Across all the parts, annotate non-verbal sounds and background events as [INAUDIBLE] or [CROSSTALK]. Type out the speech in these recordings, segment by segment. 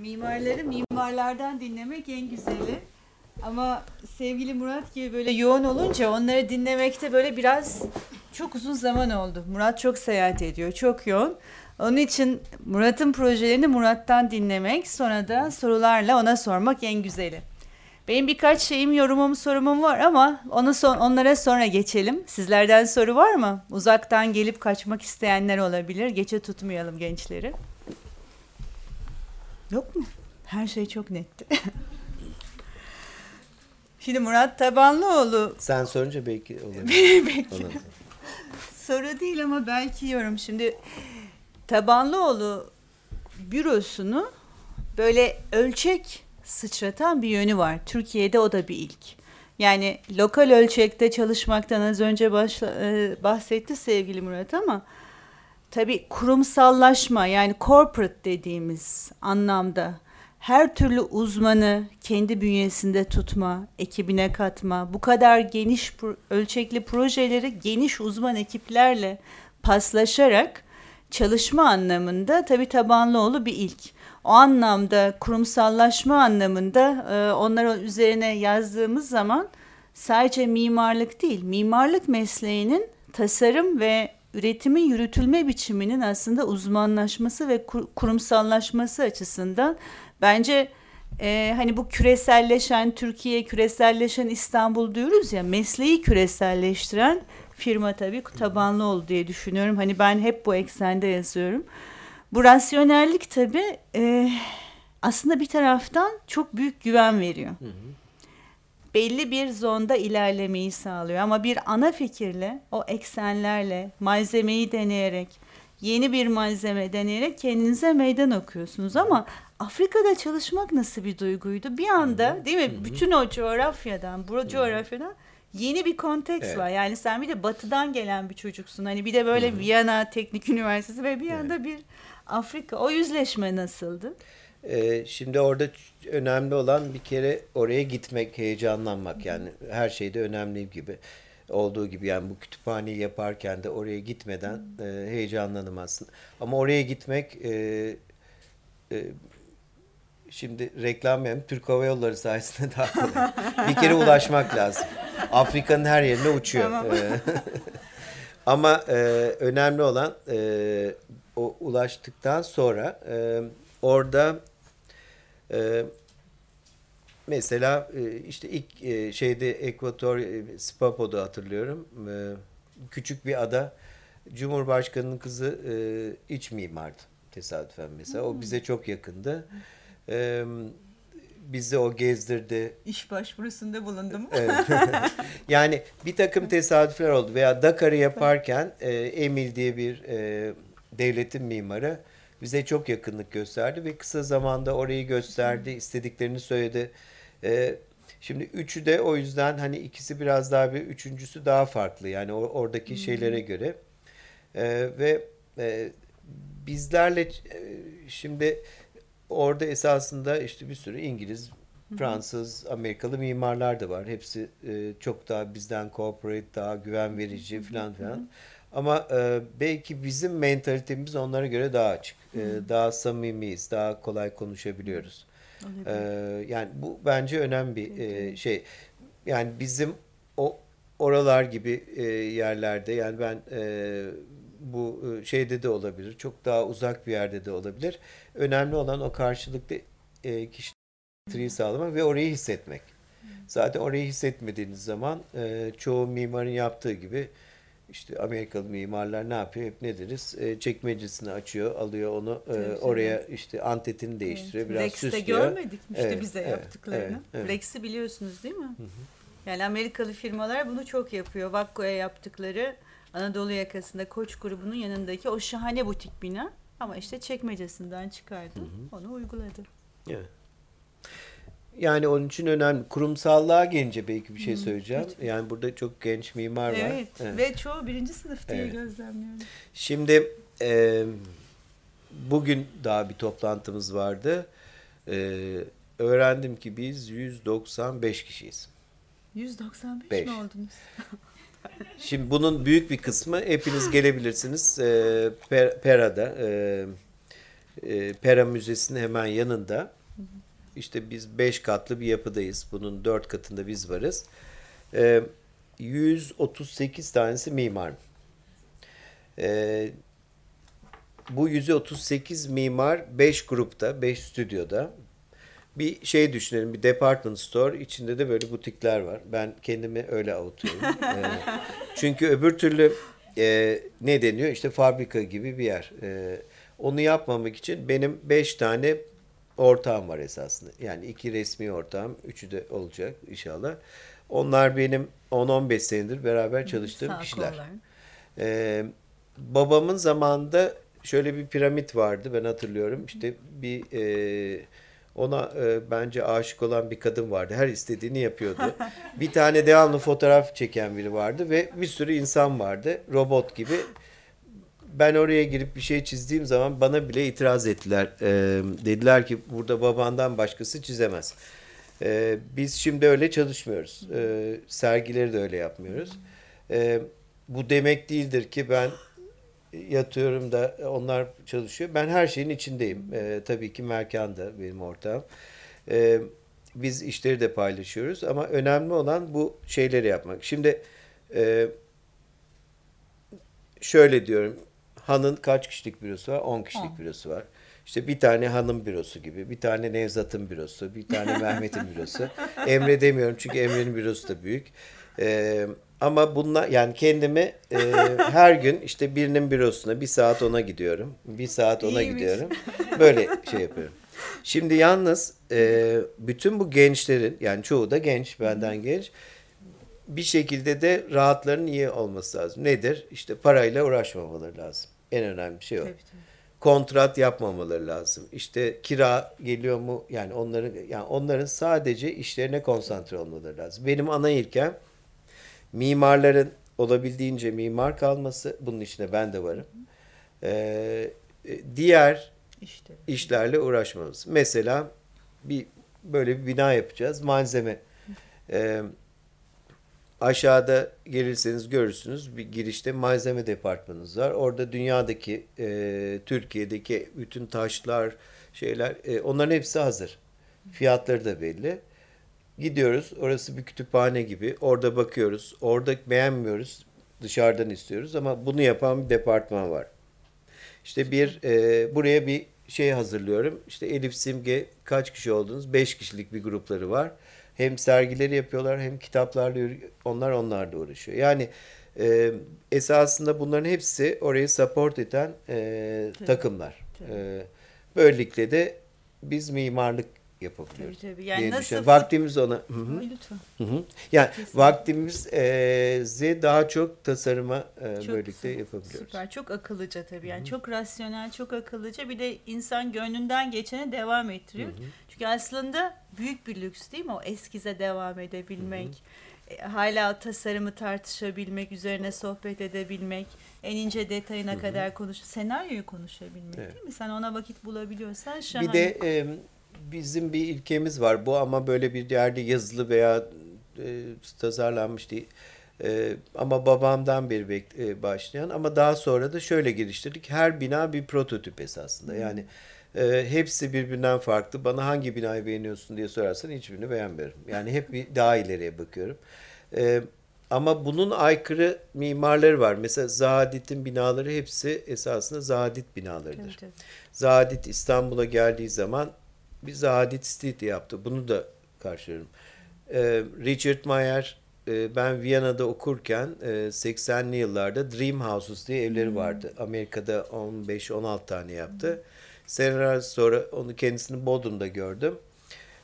Mimarları mimarlardan dinlemek en güzeli. Ama sevgili Murat gibi böyle yoğun olunca onları dinlemekte böyle biraz çok uzun zaman oldu. Murat çok seyahat ediyor, çok yoğun. Onun için Murat'ın projelerini Murat'tan dinlemek, sonra da sorularla ona sormak en güzeli. Benim birkaç şeyim, yorumum, sorumum var ama onu son, onlara sonra geçelim. Sizlerden soru var mı? Uzaktan gelip kaçmak isteyenler olabilir. Geçe tutmayalım gençleri. Yok mu? Her şey çok netti. [LAUGHS] Şimdi Murat Tabanlıoğlu Sen sorunca belki olabilir. [LAUGHS] belki Ona- soru değil ama belki yorum. Şimdi Tabanlıoğlu bürosunu böyle ölçek sıçratan bir yönü var. Türkiye'de o da bir ilk. Yani lokal ölçekte çalışmaktan az önce başla, e, bahsetti sevgili Murat ama tabii kurumsallaşma yani corporate dediğimiz anlamda her türlü uzmanı kendi bünyesinde tutma, ekibine katma, bu kadar geniş ölçekli projeleri geniş uzman ekiplerle paslaşarak çalışma anlamında tabii Tabanlıoğlu bir ilk. O anlamda kurumsallaşma anlamında e, onların üzerine yazdığımız zaman sadece mimarlık değil, mimarlık mesleğinin tasarım ve üretimin yürütülme biçiminin aslında uzmanlaşması ve kur- kurumsallaşması açısından bence e, hani bu küreselleşen Türkiye, küreselleşen İstanbul diyoruz ya mesleği küreselleştiren firma tabii tabanlı oldu diye düşünüyorum. Hani ben hep bu eksende yazıyorum. Bu rasyonellik tabii e, aslında bir taraftan çok büyük güven veriyor. Belli bir zonda ilerlemeyi sağlıyor ama bir ana fikirle, o eksenlerle, malzemeyi deneyerek, yeni bir malzeme deneyerek kendinize meydan okuyorsunuz ama Afrika'da çalışmak nasıl bir duyguydu? Bir anda değil mi? Bütün o coğrafyadan, bu coğrafyadan yeni bir konteks Evet. var. Yani sen bir de batıdan gelen bir çocuksun. Hani bir de böyle Viyana Teknik Üniversitesi ve bir anda bir Afrika. O yüzleşme nasıldı? Ee, şimdi orada önemli olan bir kere oraya gitmek, heyecanlanmak. Yani her şeyde önemli gibi olduğu gibi yani bu kütüphaneyi yaparken de oraya gitmeden e, heyecanlanamazsın. Ama oraya gitmek e, e, şimdi reklam yapayım. Türk Hava Yolları sayesinde daha kolay. bir kere ulaşmak lazım. Afrika'nın her yerine uçuyor. Tamam. Ee, [LAUGHS] Ama e, önemli olan e, o ulaştıktan sonra e, orada e, mesela e, işte ilk e, şeyde Ekvator e, Spapo'da hatırlıyorum. E, küçük bir ada. Cumhurbaşkanının kızı e, iç mimardı tesadüfen mesela. O bize çok yakındı. E, bizi o gezdirdi. İş başvurusunda bulundum. [LAUGHS] Evet. [LAUGHS] yani bir takım tesadüfler oldu veya Dakar'ı yaparken e, Emil diye bir e, devletin mimarı bize çok yakınlık gösterdi ve kısa zamanda orayı gösterdi, istediklerini söyledi. E, şimdi üçü de o yüzden hani ikisi biraz daha bir üçüncüsü daha farklı yani o- oradaki şeylere göre E, ve e, bizlerle e, şimdi orada esasında işte bir sürü İngiliz, Fransız, Amerikalı mimarlar da var. Hepsi e, çok daha bizden corporate, daha güven verici falan filan. Ama e, belki bizim mentalitemiz onlara göre daha açık. E, daha samimiyiz, daha kolay konuşabiliyoruz. E, yani bu bence önemli bir e, şey. Yani bizim o oralar gibi e, yerlerde yani ben e, bu e, şeyde de olabilir. Çok daha uzak bir yerde de olabilir. Önemli olan o karşılıklı e, kişiyi sağlamak ve orayı hissetmek. Zaten orayı hissetmediğiniz zaman e, çoğu mimarın yaptığı gibi işte Amerikalı mimarlar ne yapıyor? Hep ne deriz? E, çekmecesini açıyor, alıyor onu e, Tabii, oraya işte antetini değiştiriyor, biraz Rex'te süslüyor. görmedik mi işte Evet, bize evet, yaptıklarını? evet, evet. Rex'i biliyorsunuz değil mi? Yani Amerikalı firmalar bunu çok yapıyor. Vakko'ya yaptıkları Anadolu yakasında Koç grubunun yanındaki o şahane butik bina ama işte çekmecesinden çıkardı. Onu uyguladı. Evet. Yani onun için önemli. Kurumsallığa gelince belki bir şey söyleyeceğim. Yani burada çok genç mimar var. Evet. Ve çoğu birinci sınıf diye Evet. gözlemliyorum. Şimdi e, bugün daha bir toplantımız vardı. E, öğrendim ki biz 195 kişiyiz. 195 Beş. mi oldunuz? [LAUGHS] Şimdi bunun büyük bir kısmı hepiniz gelebilirsiniz. E, Per- Pera'da e, E, Pera Müzesi'nin hemen yanında. İşte biz 5 katlı bir yapıdayız. Bunun 4 katında biz varız. E, 138 tanesi mimar. E, bu 138 mimar 5 grupta, 5 stüdyoda. Bir şey düşünelim, bir department store. içinde de böyle butikler var. Ben kendimi öyle avutuyorum. [LAUGHS] Ee, çünkü öbür türlü e, ne deniyor? İşte fabrika gibi bir yer. Ee, onu yapmamak için benim 5 tane ortağım var esasında. Yani iki resmi ortağım, üçü de olacak inşallah. Onlar benim 10-15 senedir beraber çalıştığım Sağ kişiler. kollar. Ee, babamın zamanında şöyle bir piramit vardı ben hatırlıyorum. İşte bir e, ona e, bence aşık olan bir kadın vardı. Her istediğini yapıyordu. [LAUGHS] bir tane devamlı fotoğraf çeken biri vardı ve bir sürü insan vardı. Robot gibi. Ben oraya girip bir şey çizdiğim zaman bana bile itiraz ettiler. Ee, dediler ki burada babandan başkası çizemez. Ee, biz şimdi öyle çalışmıyoruz. Ee, sergileri de öyle yapmıyoruz. Ee, bu demek değildir ki ben yatıyorum da onlar çalışıyor. Ben her şeyin içindeyim. Ee, tabii ki Merkan da benim ortağım. Ee, biz işleri de paylaşıyoruz ama önemli olan bu şeyleri yapmak. Şimdi e, şöyle diyorum. Han'ın kaç kişilik bürosu var? 10 kişilik On. bürosu var. İşte bir tane hanım bürosu gibi, bir tane Nevzat'ın bürosu, bir tane [LAUGHS] Mehmet'in bürosu. Emre demiyorum çünkü Emre'nin bürosu da büyük. Ee, ama bunlar yani kendimi e, her gün işte birinin bürosuna bir saat ona gidiyorum, bir saat ona İyiymiş. gidiyorum. Böyle şey yapıyorum. Şimdi yalnız e, bütün bu gençlerin yani çoğu da genç, benden genç bir şekilde de rahatların iyi olması lazım. Nedir? İşte parayla uğraşmamaları lazım. En önemli şey o. Tabii, tabii. Kontrat yapmamaları lazım. İşte kira geliyor mu? Yani onların yani onların sadece işlerine konsantre olmaları lazım. Benim ana ilkem mimarların olabildiğince mimar kalması. Bunun içine ben de varım. Ee, diğer İşte. işlerle uğraşmamız. Mesela bir böyle bir bina yapacağız. Malzeme. Ee, aşağıda gelirseniz görürsünüz bir girişte malzeme departmanımız var. Orada dünyadaki, e, Türkiye'deki bütün taşlar, şeyler e, onların hepsi hazır. Fiyatları da belli. Gidiyoruz. Orası bir kütüphane gibi. Orada bakıyoruz. Orada beğenmiyoruz. Dışarıdan istiyoruz ama bunu yapan bir departman var. İşte bir e, buraya bir şey hazırlıyorum. İşte Elif Simge kaç kişi oldunuz? Beş kişilik bir grupları var. Hem sergileri yapıyorlar hem kitaplarla onlar onlarla uğraşıyor. Yani e, esasında bunların hepsi orayı support eden e, takımlar. E, böylelikle de biz mimarlık yapabiliyoruz. Tabii, tabii. Yani diye nasıl düşünüyorum. Vaktimiz ona. Hı hı. Lütfen. Hı hı. Yani Kesinlikle. vaktimizi daha çok tasarıma e, Çok böylelikle yapabiliyoruz. Süper. Çok akıllıca tabii. Yani çok rasyonel, çok akıllıca. Bir de insan gönlünden geçene devam ettiriyor. Çünkü aslında büyük bir lüks değil mi? O eskize devam edebilmek. e, Hala tasarımı tartışabilmek, üzerine sohbet edebilmek, en ince detayına kadar konuş, senaryoyu konuşabilmek Evet. değil mi? Sen ona vakit bulabiliyorsan şahane. Bir de e, bizim bir ilkemiz var. Bu ama böyle bir yerde yazılı veya e, tasarlanmış değil. E, ama babamdan bek- e, başlayan ama daha sonra da şöyle geliştirdik. Her bina bir prototip esasında. Yani e, hepsi birbirinden farklı. Bana hangi binayı beğeniyorsun diye sorarsan hiçbirini beğenmiyorum. Yani hep bir daha ileriye bakıyorum. E, ama bunun aykırı mimarları var. Mesela Zahadit'in binaları hepsi esasında Zahadit binalarıdır. Tabii. Zahadit İstanbul'a geldiği zaman bir Zahadit Street yaptı. Bunu da karşılıyorum. Ee, Richard Mayer e, ben Viyana'da okurken e, 80'li yıllarda Dream Houses diye evleri Hmm. vardı. Amerika'da 15-16 tane yaptı. Seneler sonra onu kendisini Bodrum'da gördüm.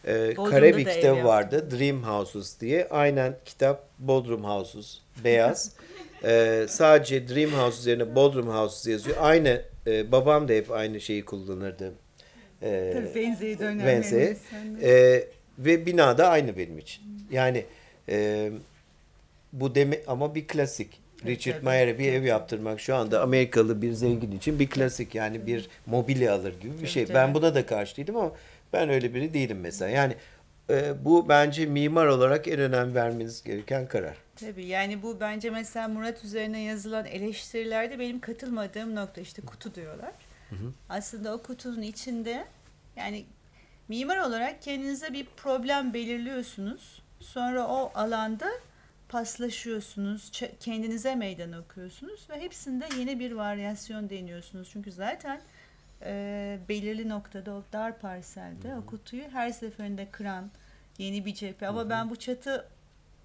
Ee, Bodrum'da kare bir da ev kitabı vardı. Dream Houses diye. Aynen kitap Bodrum Houses. Beyaz. [LAUGHS] Ee, sadece Dream House üzerine Bodrum Houses yazıyor. Aynı e, babam da hep aynı şeyi kullanırdı. Ee, Tabii benzeyi de önemli. Ee, ve bina da aynı benim için. Yani e, bu deme ama bir klasik. Richard. Mayer'e bir ev yaptırmak şu anda Amerikalı bir zengin için bir klasik yani bir mobilya alır gibi bir şey. Ben buna da karşı değilim ama ben öyle biri değilim mesela. Yani e, bu bence mimar olarak en önem vermeniz gereken karar. Tabii yani bu bence mesela Murat üzerine yazılan eleştirilerde benim katılmadığım nokta işte kutu diyorlar. Aslında o kutunun içinde yani mimar olarak kendinize bir problem belirliyorsunuz. Sonra o alanda paslaşıyorsunuz, kendinize meydan okuyorsunuz ve hepsinde yeni bir varyasyon deniyorsunuz. Çünkü zaten e, belirli noktada o dar parselde o kutuyu her seferinde kıran yeni bir cephe. Ama ben bu çatı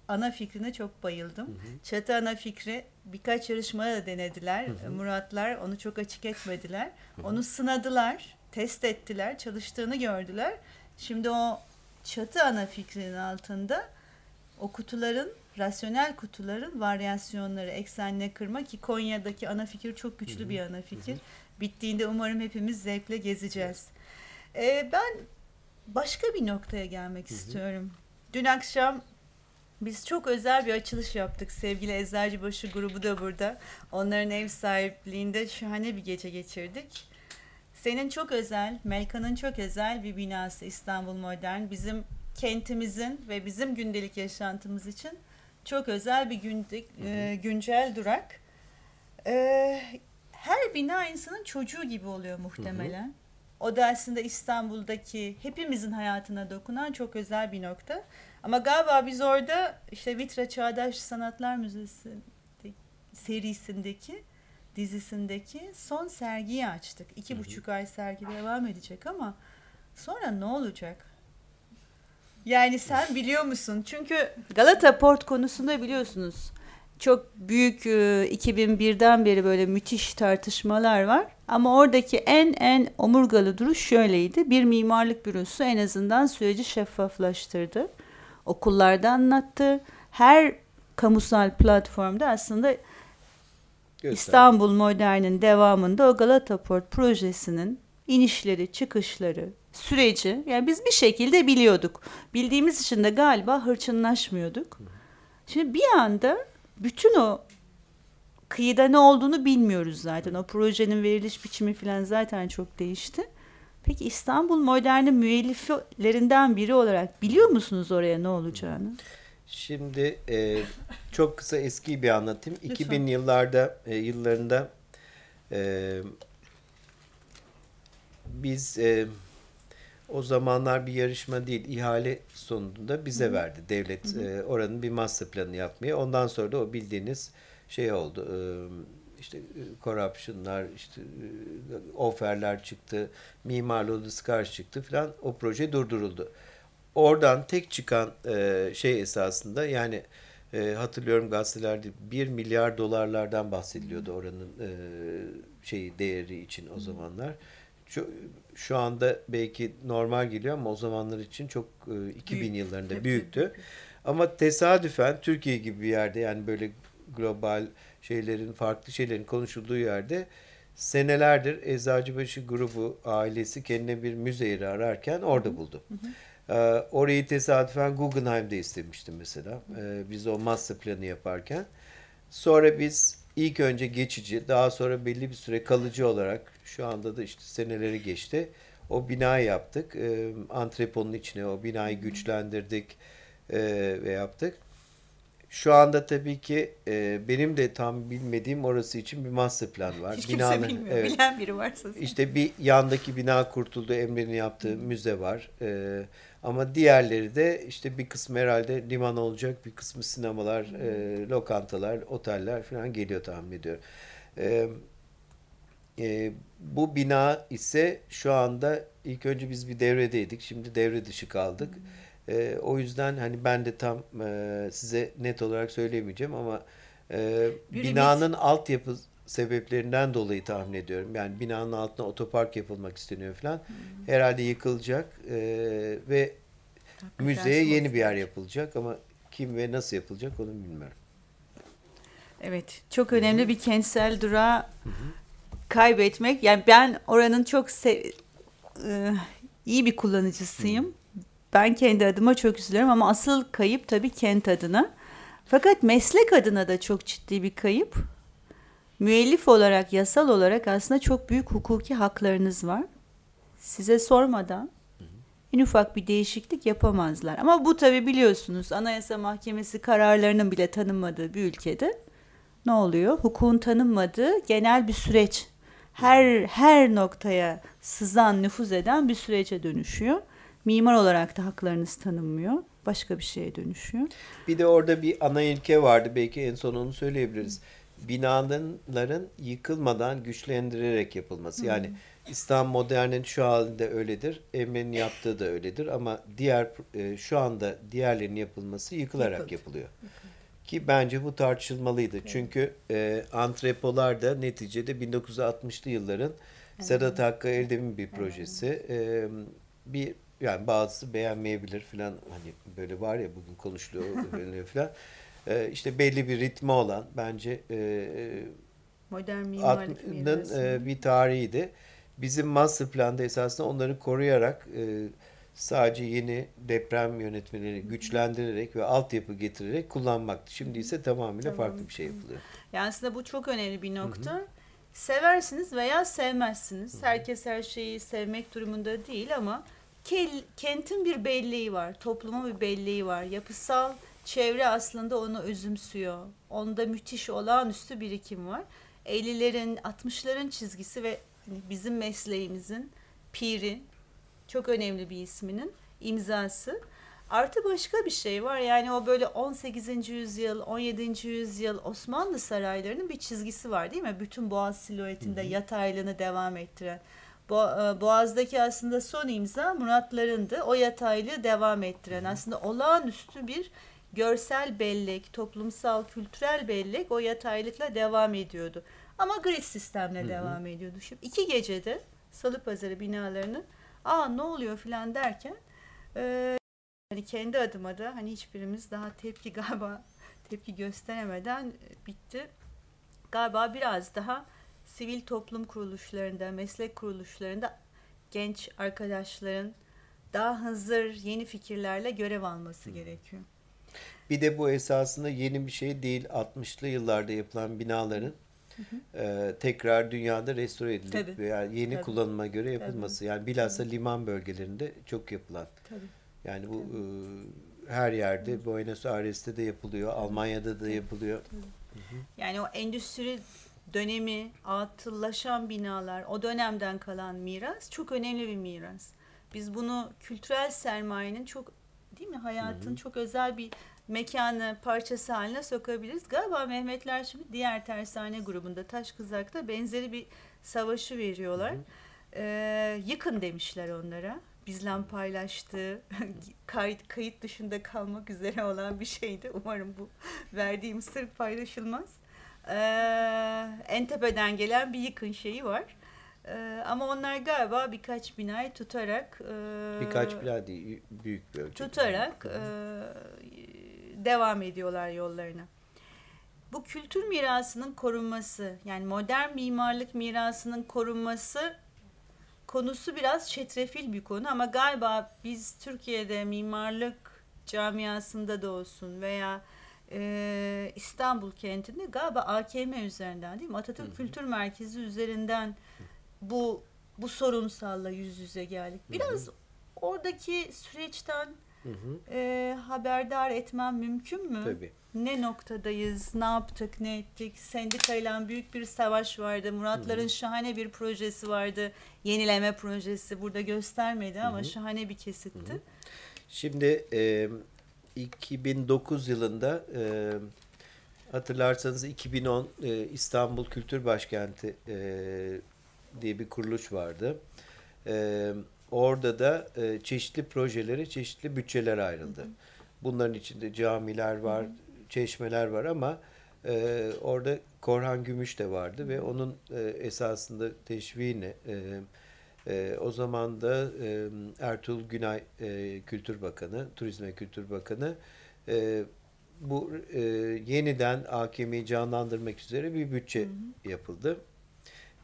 ana fikrine çok bayıldım. Çatı ana fikri birkaç yarışmada da denediler. Muratlar onu çok açık etmediler. Onu sınadılar, test ettiler, çalıştığını gördüler. Şimdi o çatı ana fikrinin altında o kutuların, rasyonel kutuların varyasyonları, eksenle kırma ki Konya'daki ana fikir çok güçlü bir ana fikir. Bittiğinde umarım hepimiz zevkle gezeceğiz. Ee, ben başka bir noktaya gelmek istiyorum. Dün akşam biz çok özel bir açılış yaptık. Sevgili Eczacıbaşı grubu da burada. Onların ev sahipliğinde şahane bir gece geçirdik. Senin çok özel, Melkan'ın çok özel bir binası İstanbul Modern. Bizim kentimizin ve bizim gündelik yaşantımız için çok özel bir günde, e, güncel durak. E, her bina insanın çocuğu gibi oluyor muhtemelen. O da aslında İstanbul'daki hepimizin hayatına dokunan çok özel bir nokta. Ama galiba biz orada işte Vitra Çağdaş Sanatlar Müzesi serisindeki dizisindeki son sergiyi açtık. İki buçuk ay sergi devam edecek ama sonra ne olacak? Yani sen biliyor musun? Çünkü Galata Port konusunda biliyorsunuz çok büyük e, 2001'den beri böyle müthiş tartışmalar var. Ama oradaki en en omurgalı duruş şöyleydi. Bir mimarlık bürosu en azından süreci şeffaflaştırdı. Okullarda anlattı. Her kamusal platformda aslında Göster. İstanbul Modern'in devamında o Galata Port projesinin inişleri, çıkışları, süreci yani biz bir şekilde biliyorduk. Bildiğimiz için de galiba hırçınlaşmıyorduk. Şimdi bir anda bütün o kıyıda ne olduğunu bilmiyoruz zaten. O projenin veriliş biçimi falan zaten çok değişti. Peki İstanbul Modern'in müelliflerinden biri olarak biliyor musunuz oraya ne olacağını? Şimdi e, çok kısa eski bir anlatayım. Lütfen. 2000 yıllarda e, yıllarında e, biz e, o zamanlar bir yarışma değil ihale sonunda bize verdi devlet e, oranın bir master planı yapmaya. Ondan sonra da o bildiğiniz şey oldu. E, işte e, corruption'lar, işte oferler çıktı, mimarlı odası karşı çıktı falan o proje durduruldu. Oradan tek çıkan e, şey esasında yani e, hatırlıyorum gazetelerde 1 milyar dolarlardan bahsediliyordu oranın e, şeyi değeri için o zamanlar. Şu, şu anda belki normal geliyor ama o zamanlar için çok e, 2000 Büyük. yıllarında Tabii, büyüktü. tabii. Ama tesadüfen Türkiye gibi bir yerde yani böyle global şeylerin farklı şeylerin konuşulduğu yerde senelerdir Eczacıbaşı grubu ailesi kendine bir müze yeri ararken orada buldu. Ee, orayı tesadüfen Guggenheim'de istemiştim mesela. Ee, biz o master planı yaparken. Sonra biz ilk önce geçici, daha sonra belli bir süre kalıcı olarak şu anda da işte seneleri geçti. O binayı yaptık. Ee, antreponun içine o binayı güçlendirdik e, ve yaptık. Şu anda tabii ki e, benim de tam bilmediğim orası için bir master plan var. Hiç kimse Binanın- bilmiyor. evet. Bilen biri varsa. İşte bir yandaki bina kurtuldu. Emre'nin yaptığı müze var. Ee, ama diğerleri de işte bir kısmı herhalde liman olacak. Bir kısmı sinemalar, e, lokantalar, oteller falan geliyor tahmin ediyorum. Ee, e, bu bina ise şu anda ilk önce biz bir devredeydik. Şimdi devre dışı kaldık. Ee, o yüzden hani ben de tam e, size net olarak söyleyemeyeceğim ama e, Bir binanın altyapı sebeplerinden dolayı tahmin ediyorum. Yani binanın altına otopark yapılmak isteniyor falan. Herhalde yıkılacak e, ve müzeye yeni bir yer yapılacak ama kim ve nasıl yapılacak onu bilmiyorum. Evet, çok önemli bir kentsel durağı kaybetmek. Yani ben oranın çok se- e, iyi bir kullanıcısıyım. Ben kendi adıma çok üzülüyorum ama asıl kayıp tabii kent adına. Fakat meslek adına da çok ciddi bir kayıp. Müellif olarak, yasal olarak aslında çok büyük hukuki haklarınız var. Size sormadan en ufak bir değişiklik yapamazlar. Ama bu tabii biliyorsunuz Anayasa Mahkemesi kararlarının bile tanınmadığı bir ülkede ne oluyor? Hukukun tanınmadığı genel bir süreç her her noktaya sızan, nüfuz eden bir sürece dönüşüyor. Mimar olarak da haklarınız tanınmıyor. Başka bir şeye dönüşüyor. Bir de orada bir ana ilke vardı. Belki en son onu söyleyebiliriz. Binaların yıkılmadan güçlendirerek yapılması. Yani İslam modernin şu halinde öyledir. Emre'nin yaptığı da öyledir. Ama diğer e, şu anda diğerlerinin yapılması yıkılarak Yıkıldı. yapılıyor. Ki bence bu tartışılmalıydı. Çünkü e, antrepolar da neticede 1960'lı yılların Sedat Hakkı Eldem'in bir projesi. E, bir yani bazısı beğenmeyebilir falan hani böyle var ya bugün konuşuluyor [LAUGHS] falan. E, işte belli bir ritmi olan bence e, Modern mimarlık e, bir tarihiydi. Bizim master planda esasında onları koruyarak e, sadece yeni deprem yönetmeleri güçlendirerek ve altyapı getirerek kullanmaktı. Şimdi ise tamamıyla Tamam. farklı bir şey yapılıyor. Yani aslında bu çok önemli bir nokta. Seversiniz veya sevmezsiniz. Herkes her şeyi sevmek durumunda değil ama kentin bir belleği var, toplumun bir belleği var. Yapısal çevre aslında onu özümsüyor. Onda müthiş olağanüstü birikim var. 50'lerin, 60'ların çizgisi ve hani bizim mesleğimizin piri, çok önemli bir isminin imzası. Artı başka bir şey var. Yani o böyle 18. yüzyıl, 17. yüzyıl Osmanlı saraylarının bir çizgisi var değil mi? Bütün boğaz siluetinde yataylığını devam ettiren. E, Boğaz'daki aslında son imza Muratlarındı. O yataylığı devam ettiren. Aslında olağanüstü bir görsel bellek, toplumsal, kültürel bellek o yataylıkla devam ediyordu. Ama grid sistemle devam ediyordu. Şimdi iki gecede Salı Pazarı binalarının aa ne oluyor filan derken e, hani kendi adıma da hani hiçbirimiz daha tepki [LAUGHS] galiba tepki gösteremeden bitti. Galiba biraz daha sivil toplum kuruluşlarında, meslek kuruluşlarında genç arkadaşların daha hazır yeni fikirlerle görev alması gerekiyor. Bir de bu esasında yeni bir şey değil. 60'lı yıllarda yapılan binaların e, tekrar dünyada restore edilip Tabii. veya yeni Tabii. kullanıma göre yapılması. Yani bilhassa liman bölgelerinde çok yapılan. Tabii. Yani bu e, her yerde Buenos Aires'te de yapılıyor, Almanya'da da yapılıyor. Yani o endüstri dönemi, atıllaşan binalar, o dönemden kalan miras çok önemli bir miras. Biz bunu kültürel sermayenin çok değil mi hayatın çok özel bir mekanı parçası haline sokabiliriz. Galiba Mehmetler şimdi diğer tersane grubunda Taş Kızak'ta benzeri bir savaşı veriyorlar. Ee, yıkın demişler onlara. Bizle paylaştığı [LAUGHS] kayıt, kayıt dışında kalmak üzere olan bir şeydi. Umarım bu verdiğim sır paylaşılmaz. Ee, en tepeden gelen bir yıkın şeyi var. Ee, ama onlar galiba birkaç binayı tutarak e, Birkaç bina değil, büyük bir ölçekte. tutarak e, devam ediyorlar yollarına. Bu kültür mirasının korunması, yani modern mimarlık mirasının korunması konusu biraz çetrefil bir konu ama galiba biz Türkiye'de mimarlık camiasında da olsun veya e, İstanbul kentinde galiba AKM üzerinden değil mi? Atatürk Kültür Merkezi üzerinden bu bu sorunsalla yüz yüze geldik. Biraz oradaki süreçten Hı hı, e, haberdar etmem mümkün mü? tabii. Ne noktadayız, ne yaptık, ne ettik? Sendikayla büyük bir savaş vardı. Muratların şahane bir projesi vardı. Yenileme projesi. Burada göstermedi ama şahane bir kesitti. Şimdi e, 2009 yılında e, hatırlarsanız 2010 e, İstanbul Kültür Başkenti e, diye bir kuruluş vardı. E, orada da e, çeşitli projelere çeşitli bütçeler ayrıldı. Bunların içinde camiler var, çeşmeler var ama e, orada Korhan Gümüş de vardı ve onun e, esasında teşviğini e, e, o zaman da e, Ertuğrul Günay e, Kültür Bakanı, Turizm ve Kültür Bakanı e, bu e, yeniden AKM'yi canlandırmak üzere bir bütçe yapıldı.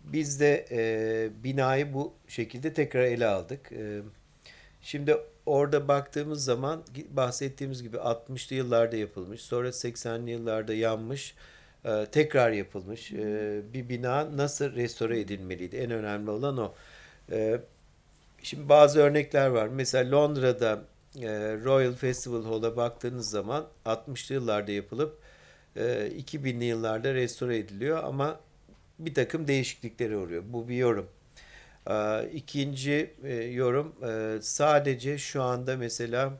Biz de e, binayı bu şekilde tekrar ele aldık. E, şimdi orada baktığımız zaman bahsettiğimiz gibi 60'lı yıllarda yapılmış, sonra 80'li yıllarda yanmış, e, tekrar yapılmış e, bir bina nasıl restore edilmeliydi? En önemli olan o. E, şimdi bazı örnekler var. Mesela Londra'da e, Royal Festival Hall'a baktığınız zaman 60'lı yıllarda yapılıp e, 2000'li yıllarda restore ediliyor ama bir takım değişikliklere uğruyor. Bu bir yorum. Ee, İkinci e, yorum e, sadece şu anda mesela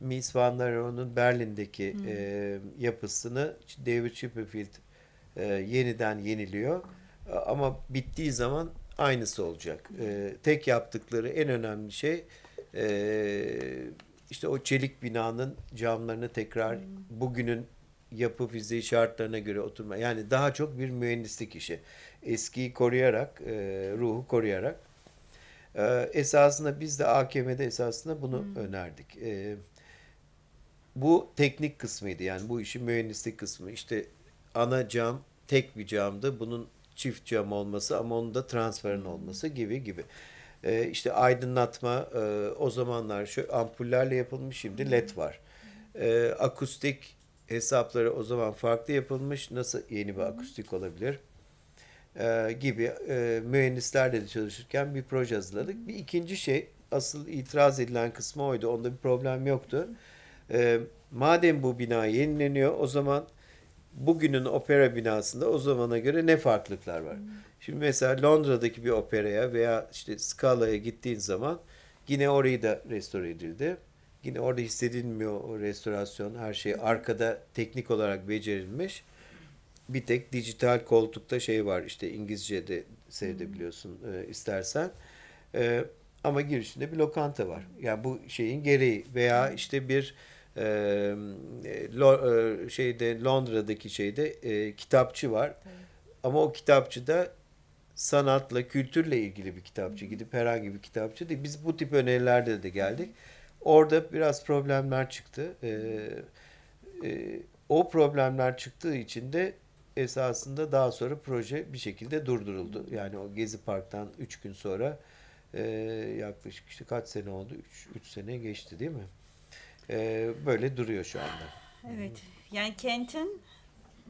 Mies van der Rohe'nun Berlin'deki e, yapısını David Chipperfield e, yeniden yeniliyor. Ama bittiği zaman aynısı olacak. E, tek yaptıkları en önemli şey e, işte o çelik binanın camlarını tekrar bugünün yapı fiziği şartlarına göre oturma. Yani daha çok bir mühendislik işi. Eskiyi koruyarak, e, ruhu koruyarak. E, esasında biz de AKM'de esasında bunu önerdik. E, bu teknik kısmıydı yani bu işin mühendislik kısmı. İşte ana cam tek bir camdı. Bunun çift cam olması ama onun da transparan olması gibi gibi. Ee, işte aydınlatma e, o zamanlar şu ampullerle yapılmış şimdi led var. Ee, akustik hesapları o zaman farklı yapılmış. Nasıl yeni bir akustik olabilir? Ee, gibi e, mühendislerle de çalışırken bir proje hazırladık. Bir ikinci şey asıl itiraz edilen kısmı oydu. Onda bir problem yoktu. Ee, madem bu bina yenileniyor o zaman bugünün opera binasında o zamana göre ne farklılıklar var? Şimdi mesela Londra'daki bir operaya veya işte Scala'ya gittiğin zaman yine orayı da restore edildi. Yine orada hissedilmiyor o restorasyon, her şey arkada teknik olarak becerilmiş. Bir tek dijital koltukta şey var işte İngilizce'de seyredebiliyorsun e, istersen. E, ama girişinde bir lokanta var. Yani bu şeyin gereği veya işte bir e, lo, e, şeyde Londra'daki şeyde e, kitapçı var. Ama o kitapçıda sanatla, kültürle ilgili bir kitapçı. Gidip herhangi bir kitapçı değil. Biz bu tip önerilerde de geldik. Orada biraz problemler çıktı. E, e, o problemler çıktığı için de esasında daha sonra proje bir şekilde durduruldu. Yani o Gezi Park'tan 3 gün sonra e, yaklaşık işte kaç sene oldu? 3 sene geçti değil mi? E, böyle duruyor şu anda. Evet. Yani kentin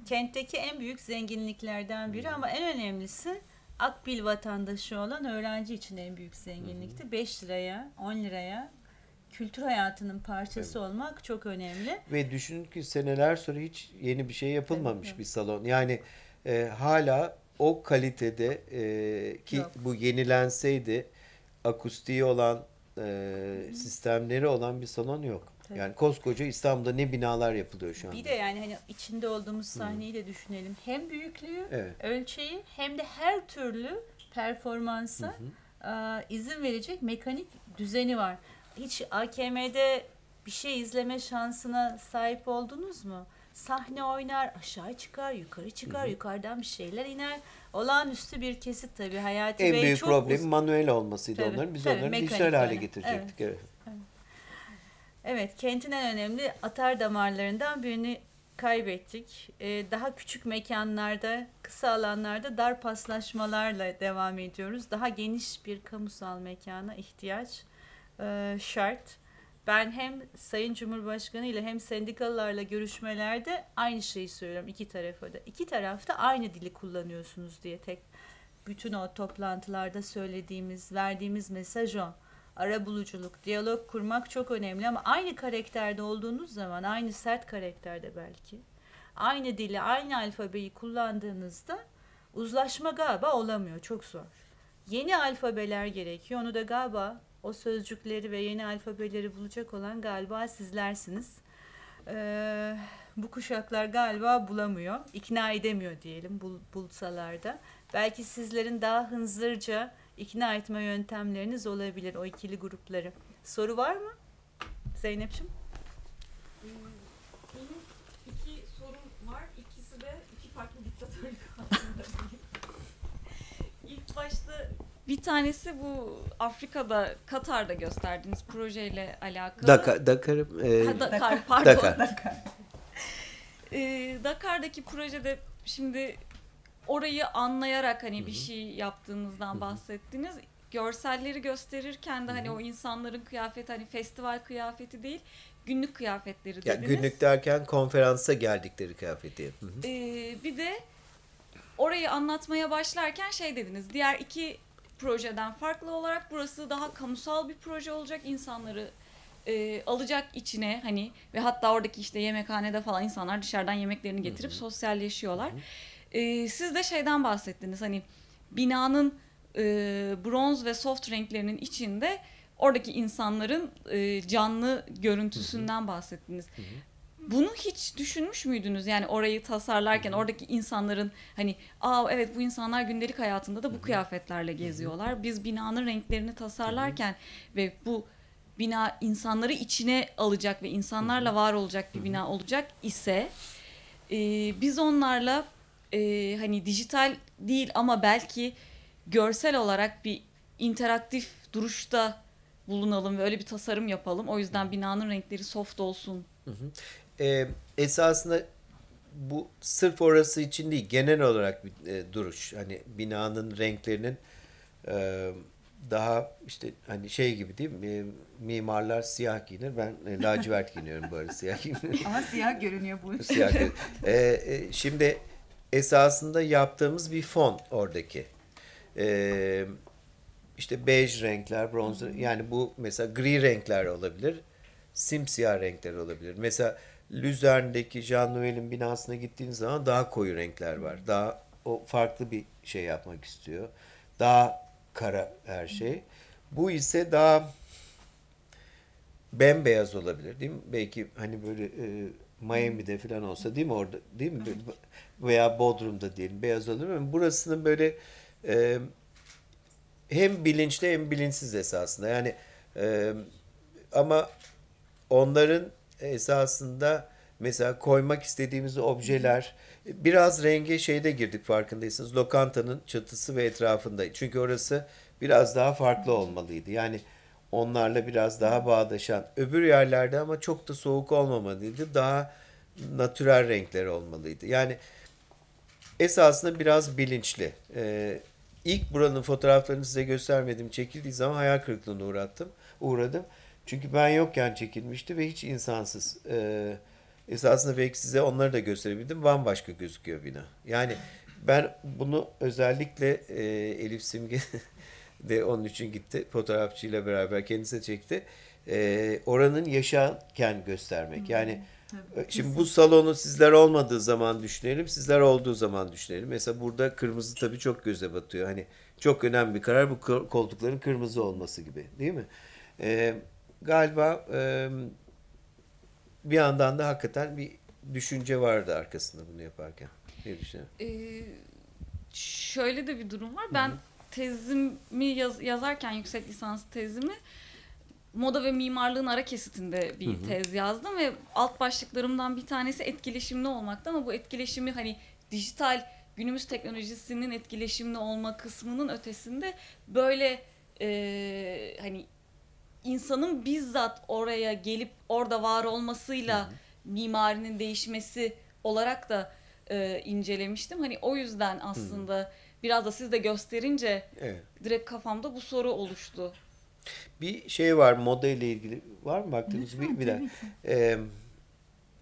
kentteki en büyük zenginliklerden biri ama en önemlisi Akbil vatandaşı olan öğrenci için en büyük zenginlikti. 5 liraya, 10 liraya kültür hayatının parçası olmak çok önemli. Ve düşünün ki seneler sonra hiç yeni bir şey yapılmamış Evet, bir salon. Yani e, hala o kalitede e, ki Yok. bu yenilenseydi akustiği olan e, sistemleri olan bir salon yok. Tabii. Yani koskoca İstanbul'da ne binalar yapılıyor şu anda. Bir de yani hani içinde olduğumuz sahneyi de düşünelim. Hem büyüklüğü, Evet. ölçeği hem de her türlü performansa e, izin verecek mekanik düzeni var. Hiç AKM'de bir şey izleme şansına sahip oldunuz mu? Sahne oynar, aşağı çıkar, yukarı çıkar, yukarıdan bir şeyler iner. Olağanüstü bir kesit tabii. Hayati en Bey büyük çok problemi uz- manuel olmasıydı Tabii, onların. Biz tabii, onları dijital hale getirecektik. Evet. Evet, kentin en önemli atar damarlarından birini kaybettik. Ee, daha küçük mekanlarda, kısa alanlarda dar paslaşmalarla devam ediyoruz. Daha geniş bir kamusal mekana ihtiyaç e, şart. Ben hem Sayın Cumhurbaşkanı ile hem sendikalılarla görüşmelerde aynı şeyi söylüyorum iki tarafa da. İki tarafta aynı dili kullanıyorsunuz diye tek bütün o toplantılarda söylediğimiz, verdiğimiz mesaj o arabuluculuk, diyalog kurmak çok önemli ama aynı karakterde olduğunuz zaman, aynı sert karakterde belki, aynı dili, aynı alfabeyi kullandığınızda uzlaşma galiba olamıyor. Çok zor. Yeni alfabeler gerekiyor. Onu da galiba o sözcükleri ve yeni alfabeleri bulacak olan galiba sizlersiniz. Ee, bu kuşaklar galiba bulamıyor. ikna edemiyor diyelim bul, bulsalar da. Belki sizlerin daha hınzırca ikna etme yöntemleriniz olabilir o ikili grupları. Soru var mı? Zeynep'ciğim? Benim iki sorum var. İkisi de iki farklı diktatörlük [LAUGHS] hakkında. İlk başta bir tanesi bu Afrika'da Katar'da gösterdiğiniz projeyle alakalı. Dakar, Dakar'ım, e, Ha, Dakar, pardon. Dakar. Ee, [LAUGHS] Dakar'daki projede şimdi orayı anlayarak hani bir şey yaptığınızdan bahsettiniz. Görselleri gösterirken de hani o insanların kıyafeti hani festival kıyafeti değil günlük kıyafetleri ya dediniz. günlük derken konferansa geldikleri kıyafeti. Hı hı. Ee, bir de orayı anlatmaya başlarken şey dediniz. Diğer iki projeden farklı olarak burası daha kamusal bir proje olacak. insanları e, alacak içine hani ve hatta oradaki işte yemekhanede falan insanlar dışarıdan yemeklerini getirip sosyalleşiyorlar. Ee, siz de şeyden bahsettiniz hani binanın e, bronz ve soft renklerinin içinde oradaki insanların e, canlı görüntüsünden bahsettiniz. Bunu hiç düşünmüş müydünüz? Yani orayı tasarlarken oradaki insanların hani aa evet bu insanlar gündelik hayatında da bu kıyafetlerle geziyorlar. Biz binanın renklerini tasarlarken ve bu bina insanları içine alacak ve insanlarla var olacak bir bina olacak ise e, biz onlarla e, hani dijital değil ama belki görsel olarak bir interaktif duruşta bulunalım ve öyle bir tasarım yapalım. O yüzden binanın renkleri soft olsun. Ee, esasında bu sırf orası için değil genel olarak bir e, duruş. Hani binanın renklerinin e, daha işte hani şey gibi değil mi? E, mimarlar siyah giyinir. Ben e, lacivert giyiniyorum arada siyah giyiniyorum. [LAUGHS] Ama siyah görünüyor bu. Siyah giyiniyorum. E, e, şimdi esasında yaptığımız bir fon oradaki. E, işte bej renkler, bronz yani bu mesela gri renkler olabilir. Simsiyah renkler olabilir. Mesela Luzern'deki Jean Nouvel'in binasına gittiğiniz zaman daha koyu renkler var. Daha o farklı bir şey yapmak istiyor. Daha kara her şey. Bu ise daha bembeyaz olabilir değil mi? Belki hani böyle e, Miami'de falan olsa değil mi orada değil mi? Veya Bodrum'da diyelim beyaz olabilir ama burasının böyle e, hem bilinçli hem bilinçsiz esasında. Yani e, ama onların esasında mesela koymak istediğimiz objeler biraz renge şeyde girdik farkındaysanız. Lokantanın çatısı ve etrafında. Çünkü orası biraz daha farklı olmalıydı. Yani onlarla biraz daha bağdaşan. Öbür yerlerde ama çok da soğuk olmamalıydı. Daha natürel renkler olmalıydı. Yani esasında biraz bilinçli. Ee, ilk buranın fotoğraflarını size göstermedim. Çekildiği zaman hayal kırıklığına uğrattım, uğradım. Çünkü ben yokken çekilmişti ve hiç insansız. Ee, esasında belki size onları da gösterebildim. Bambaşka gözüküyor bina. Yani ben bunu özellikle e, Elif Simge [LAUGHS] de onun için gitti. Fotoğrafçıyla beraber kendisi çekti. Ee, oranın yaşarken göstermek. Yani e, Şimdi bu salonu sizler olmadığı zaman düşünelim, sizler olduğu zaman düşünelim. Mesela burada kırmızı tabii çok göze batıyor. Hani çok önemli bir karar bu ko- koltukların kırmızı olması gibi, değil mi? Ee, galiba e, bir yandan da hakikaten bir düşünce vardı arkasında bunu yaparken. Ne düşünüyorsun? Ee, şöyle de bir durum var. Ben tezimi yaz- yazarken yüksek lisans tezimi moda ve mimarlığın ara kesitinde bir tez yazdım ve alt başlıklarımdan bir tanesi etkileşimli olmakta ama bu etkileşimi hani dijital günümüz teknolojisinin etkileşimli olma kısmının ötesinde böyle e, hani insanın bizzat oraya gelip orada var olmasıyla mimarinin değişmesi olarak da e, incelemiştim. Hani o yüzden aslında biraz da siz de gösterince Evet. direkt kafamda bu soru oluştu. Bir şey var moda ile ilgili. Var mı baktığınız bir, bir. Ee,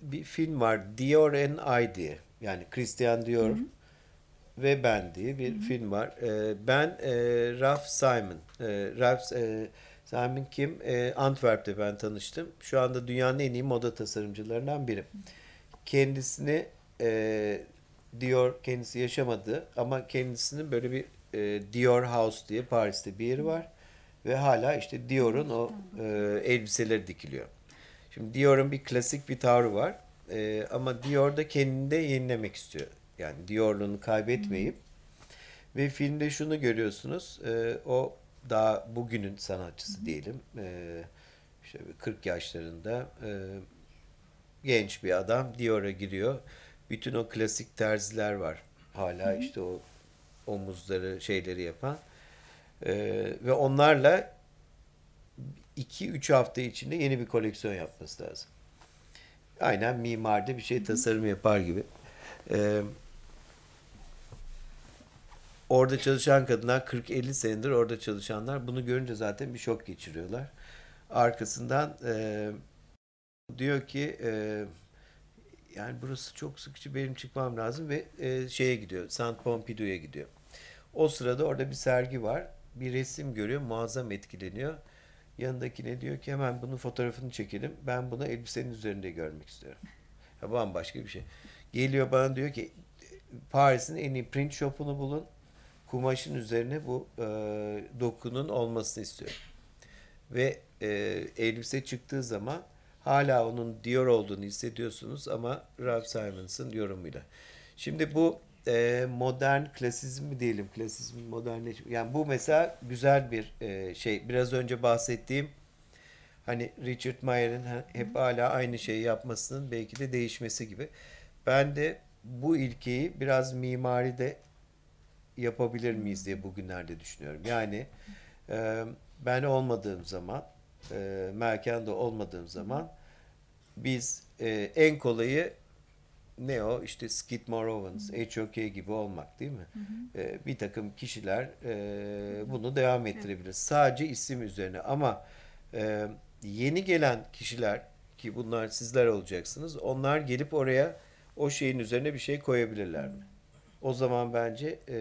bir film var Dior and I diye. Yani Christian Dior ve ben diye bir film var. Ee, ben e, Ralph Simon. E, Ralph e, Simon kim? E, Antwerp'te ben tanıştım. Şu anda dünyanın en iyi moda tasarımcılarından biri. Kendisini e, Dior kendisi yaşamadı ama kendisinin böyle bir e, Dior House diye Paris'te bir yeri var ve hala işte Dior'un o e, elbiseleri dikiliyor. Şimdi Dior'un bir klasik bir tavrı var E, ama Dior da kendini de yenilemek istiyor. Yani Dior'luğunu kaybetmeyip ve filmde şunu görüyorsunuz e, o daha bugünün sanatçısı diyelim e, işte 40 yaşlarında e, genç bir adam Dior'a giriyor. Bütün o klasik terziler var. Hala işte o omuzları şeyleri yapan. Ee, ve onlarla 2-3 hafta içinde yeni bir koleksiyon yapması lazım. Aynen mimarda bir şey tasarım yapar gibi. Ee, orada çalışan kadınlar 40-50 senedir orada çalışanlar bunu görünce zaten bir şok geçiriyorlar. Arkasından e, diyor ki e, yani burası çok sıkıcı benim çıkmam lazım ve e, şeye gidiyor. Saint Pompidou'ya gidiyor. O sırada orada bir sergi var. Bir resim görüyor. Muazzam etkileniyor. Yanındakine diyor ki hemen bunun fotoğrafını çekelim. Ben bunu elbisenin üzerinde görmek istiyorum. Ya bambaşka bir şey. Geliyor bana diyor ki Paris'in en iyi print shop'unu bulun. Kumaşın üzerine bu e, dokunun olmasını istiyorum. Ve e, elbise çıktığı zaman hala onun Dior olduğunu hissediyorsunuz ama Ralph Simons'ın yorumuyla. Şimdi bu e, modern klasizm mi diyelim, klasizm modernleşme. Yani bu mesela güzel bir e, şey. Biraz önce bahsettiğim hani Richard Mayer'in hep hala aynı şeyi yapmasının belki de değişmesi gibi. Ben de bu ilkeyi biraz mimaride yapabilir miyiz diye bugünlerde düşünüyorum. Yani e, ben olmadığım zaman, e, Melken'de olmadığım zaman biz e, en kolayı ne o? İşte Skidmore Owens, HOK gibi olmak değil mi? E, bir takım kişiler e, bunu devam ettirebilir. Sadece isim üzerine ama e, yeni gelen kişiler ki bunlar sizler olacaksınız. Onlar gelip oraya o şeyin üzerine bir şey koyabilirler mi? O zaman bence e,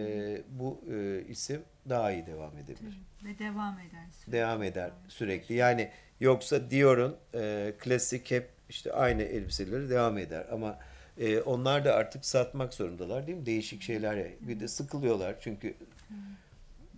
bu e, isim daha iyi devam edebilir. Ve devam eder. Devam eder sürekli. Yani yoksa Dior'un e, klasik hep işte aynı elbiseleri devam eder ama e, onlar da artık satmak zorundalar değil mi? Değişik şeyler. Bir de sıkılıyorlar çünkü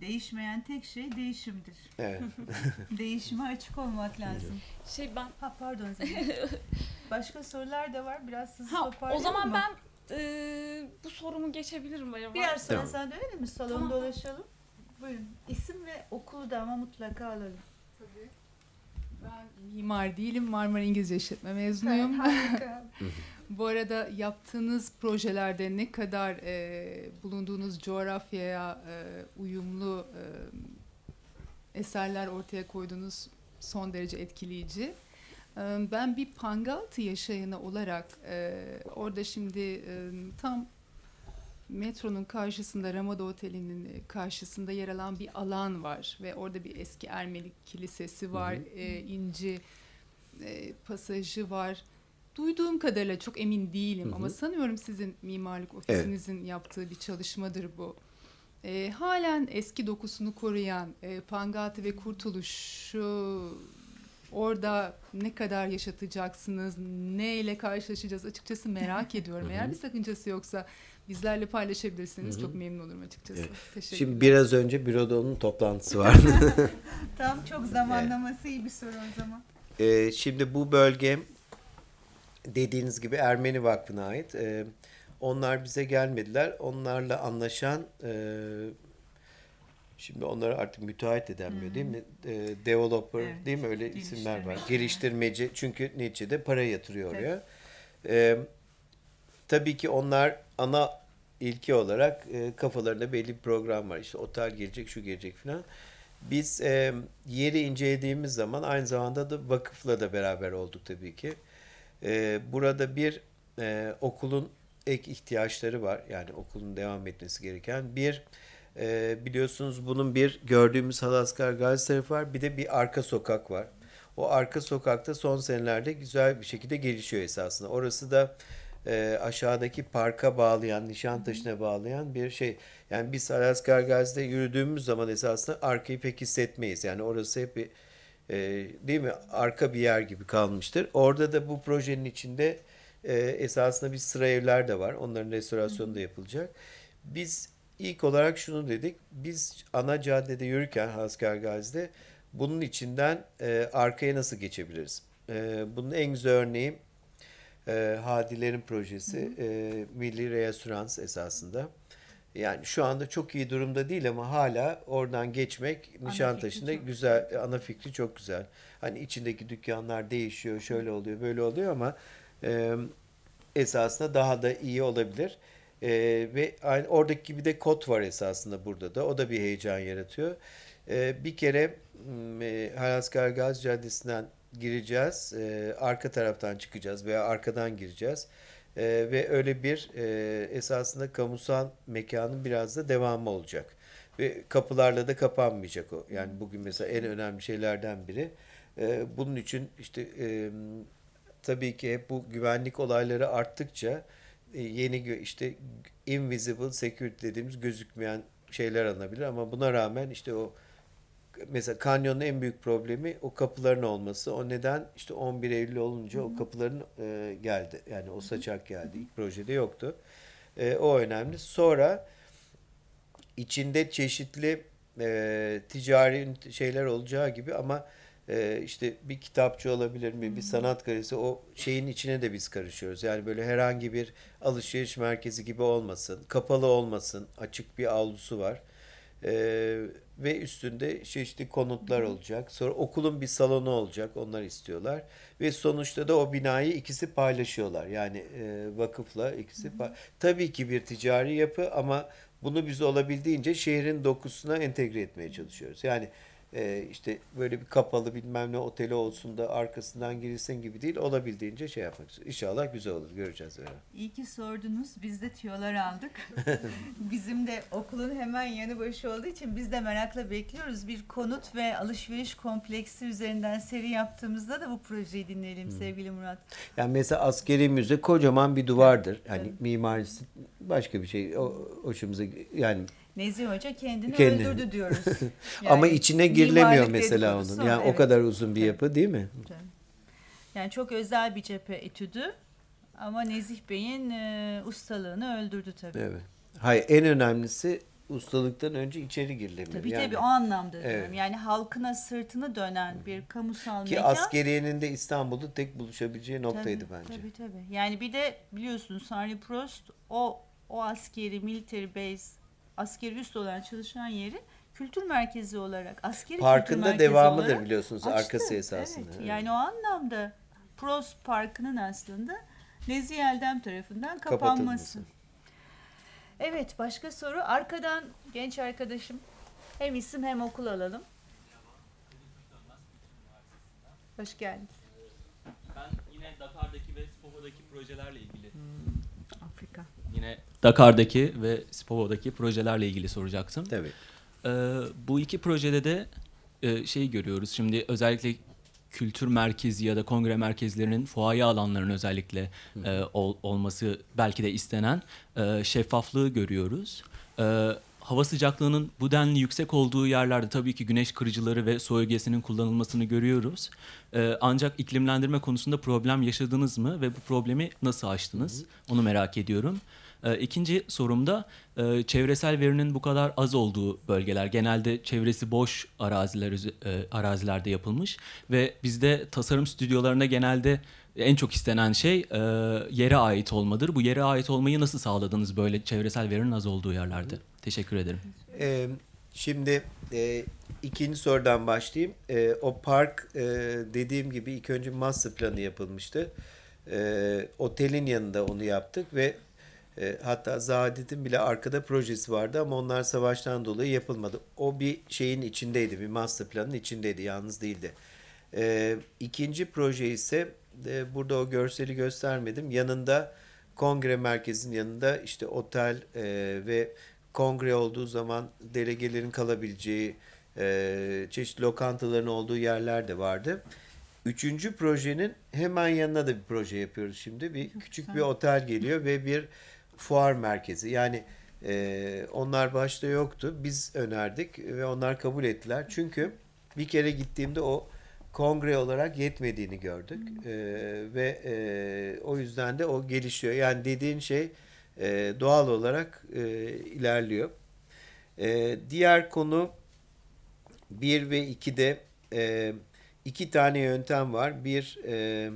Değişmeyen tek şey değişimdir. evet. [LAUGHS] Değişime açık olmak lazım. Şey ben Ha pardon Zeynep. [LAUGHS] Başka sorular da var. Biraz hızlı ha, o toparlayalım zaman mı? ben e, bu sorumu geçebilirim acaba. Biraz sonra Tamam. sen dönelim mi? Salonu Tamam. dolaşalım. Buyurun. İsim ve okulu da ama mutlaka alalım. Tabii. Ben mimar değilim. Marmara İngilizce İşletme mezunuyum. Harika. [LAUGHS] Bu arada yaptığınız projelerde ne kadar e, bulunduğunuz coğrafyaya e, uyumlu e, eserler ortaya koyduğunuz son derece etkileyici. E, ben bir Pangaltı yaşayanı olarak e, orada şimdi e, tam metronun karşısında Ramada Oteli'nin karşısında yer alan bir alan var ve orada bir eski Ermenik kilisesi var, Hı hı. e, inci e, pasajı var. Duyduğum kadarıyla çok emin değilim Hı hı. ama sanıyorum sizin mimarlık ofisinizin yaptığı bir çalışmadır bu. E, halen eski dokusunu koruyan e, Pangati ve Kurtuluş'u orada ne kadar yaşatacaksınız, ne ile karşılaşacağız açıkçası merak [LAUGHS] ediyorum. Eğer bir sakıncası yoksa bizlerle paylaşabilirsiniz. Hı hı. Çok memnun olurum açıkçası. Evet. Teşekkürler. Şimdi biraz önce büroda onun toplantısı vardı. [LAUGHS] Tam çok zamanlaması iyi bir soru o zaman. Ee, şimdi bu bölge dediğiniz gibi Ermeni Vakfı'na ait. Ee, onlar bize gelmediler. Onlarla anlaşan e, şimdi onları artık müteahhit edemiyor değil mi? Ee, developer Evet, değil mi? Öyle isimler var. geliştirmeci. Çünkü neticede para yatırıyor oraya. Ee, tabii ki onlar ana ilki olarak e, kafalarında belli bir program var. İşte otel gelecek, şu gelecek falan. Biz e, yeri incelediğimiz zaman aynı zamanda da vakıfla da beraber olduk tabii ki. E, burada bir e, okulun ek ihtiyaçları var. Yani okulun devam etmesi gereken. Bir e, biliyorsunuz bunun bir gördüğümüz Halaskar Gazi tarafı var. Bir de bir arka sokak var. O arka sokakta son senelerde güzel bir şekilde gelişiyor esasında. Orası da e, aşağıdaki parka bağlayan, Nişantaşı'na bağlayan bir şey. Yani biz Alaskar Gazi'de yürüdüğümüz zaman esasında arkayı pek hissetmeyiz. Yani orası hep bir, e, değil mi arka bir yer gibi kalmıştır. Orada da bu projenin içinde e, esasında bir sıra evler de var. Onların restorasyonu da yapılacak. Biz ilk olarak şunu dedik. Biz ana caddede yürürken Alaskar Gazi'de bunun içinden e, arkaya nasıl geçebiliriz? E, bunun en güzel örneği e, Hadilerin projesi e, Milli Reasürans esasında. Yani şu anda çok iyi durumda değil ama hala oradan geçmek Nişantaşı'nda güzel, ana fikri çok güzel. Hani içindeki dükkanlar değişiyor, şöyle oluyor, böyle oluyor ama e, esasında daha da iyi olabilir. E, ve aynı oradaki gibi de kod var esasında burada da. O da bir heyecan yaratıyor. E, bir kere m, e, Halaskar Gazi Caddesi'nden gireceğiz. E, arka taraftan çıkacağız veya arkadan gireceğiz. E, ve öyle bir e, esasında kamusal mekanın biraz da devamı olacak. Ve kapılarla da kapanmayacak o. Yani bugün mesela en önemli şeylerden biri. E, bunun için işte e, tabii ki hep bu güvenlik olayları arttıkça yeni gö- işte invisible security dediğimiz gözükmeyen şeyler alınabilir ama buna rağmen işte o mesela kanyonun en büyük problemi o kapıların olması. O neden işte 11 Eylül olunca o kapıların e, geldi. Yani o saçak geldi. İlk projede yoktu. E, o önemli. Sonra içinde çeşitli e, ticari şeyler olacağı gibi ama e, işte bir kitapçı olabilir mi, bir sanat galerisi o şeyin içine de biz karışıyoruz. Yani böyle herhangi bir alışveriş merkezi gibi olmasın, kapalı olmasın, açık bir avlusu var. E, ve üstünde çeşitli konutlar olacak. Sonra okulun bir salonu olacak, onlar istiyorlar. Ve sonuçta da o binayı ikisi paylaşıyorlar. Yani e, vakıfla ikisi Tabii ki bir ticari yapı ama bunu biz olabildiğince şehrin dokusuna entegre etmeye çalışıyoruz. Yani e, işte böyle bir kapalı bilmem ne oteli olsun da arkasından girilsin gibi değil. Olabildiğince şey yapmak istiyoruz. İnşallah güzel olur. Göreceğiz. Beraber. İyi ki sordunuz. Biz de tüyolar aldık. [LAUGHS] Bizim de okulun hemen yanı başı olduğu için biz de merakla bekliyoruz. Bir konut ve alışveriş kompleksi üzerinden seri yaptığımızda da bu projeyi dinleyelim sevgili Murat. Yani mesela askeri müze kocaman bir duvardır. Hani Evet. mimarisi başka bir şey. O, hoşumuza yani Nezih Hoca kendini Kendini. öldürdü diyoruz. [LAUGHS] ama Yani içine girilemiyor mesela onun. Yani evet. o kadar uzun bir Evet. yapı değil mi? Yani çok özel bir cephe etüdü. Ama Nezih Bey'in e, ustalığını öldürdü tabii. Evet. Hayır en önemlisi ustalıktan önce içeri girilemiyor. Tabii yani. tabii o anlamda Evet. diyorum. Yani halkına sırtını dönen bir kamusal Ki mekan. askeriyenin de İstanbul'da tek buluşabileceği noktaydı Tabii, bence. Tabii tabii. Yani bir de biliyorsunuz Henry Prost o o askeri military base askeri üst olan çalışan yeri kültür merkezi olarak askeri kültür Parkında merkezi devamıdır olarak biliyorsunuz açtı. arkası esasında. Evet. Yani o anlamda Prost Parkı'nın aslında Nezih Eldem tarafından kapanması. Evet başka soru. Arkadan genç arkadaşım hem isim hem okul alalım. Hoş geldin. Ben yine Dakar'daki ve Spovo'daki projelerle ilgili Afrika. yine Dakar'daki ve Spovo'daki projelerle ilgili soracaktım. Tabii. Ee, bu iki projede de e, şeyi görüyoruz. Şimdi özellikle kültür merkezi ya da kongre merkezlerinin fuaye alanlarının özellikle e, ol- olması belki de istenen e, şeffaflığı görüyoruz. E, hava sıcaklığının bu denli yüksek olduğu yerlerde tabii ki güneş kırıcıları ve su ögesinin kullanılmasını görüyoruz. E, ancak iklimlendirme konusunda problem yaşadınız mı ve bu problemi nasıl aştınız? Onu merak ediyorum. E, İkinci sorumda e, çevresel verinin bu kadar az olduğu bölgeler genelde çevresi boş araziler e, arazilerde yapılmış ve bizde tasarım stüdyolarında genelde en çok istenen şey e, yere ait olmadır. Bu yere ait olmayı nasıl sağladınız böyle çevresel verinin az olduğu yerlerde? Teşekkür ederim. Ee, şimdi e, ikinci sorudan başlayayım. E, o park e, dediğim gibi ilk önce master planı yapılmıştı. E, otelin yanında onu yaptık ve e, hatta Zahadet'in bile arkada projesi vardı ama onlar savaştan dolayı yapılmadı. O bir şeyin içindeydi, bir master planın içindeydi, yalnız değildi. E, ikinci proje ise e, burada o görseli göstermedim. Yanında kongre merkezinin yanında işte otel e, ve kongre olduğu zaman delegelerin kalabileceği e, çeşitli lokantaların olduğu yerler de vardı. Üçüncü projenin hemen yanına da bir proje yapıyoruz şimdi. Bir küçük bir otel geliyor ve bir fuar merkezi. Yani e, onlar başta yoktu. Biz önerdik ve onlar kabul ettiler. Çünkü bir kere gittiğimde o kongre olarak yetmediğini gördük. E, ve e, o yüzden de o gelişiyor. Yani dediğin şey e, doğal olarak e, ilerliyor. E, diğer konu 1 ve 2'de e, iki tane yöntem var. Bir e,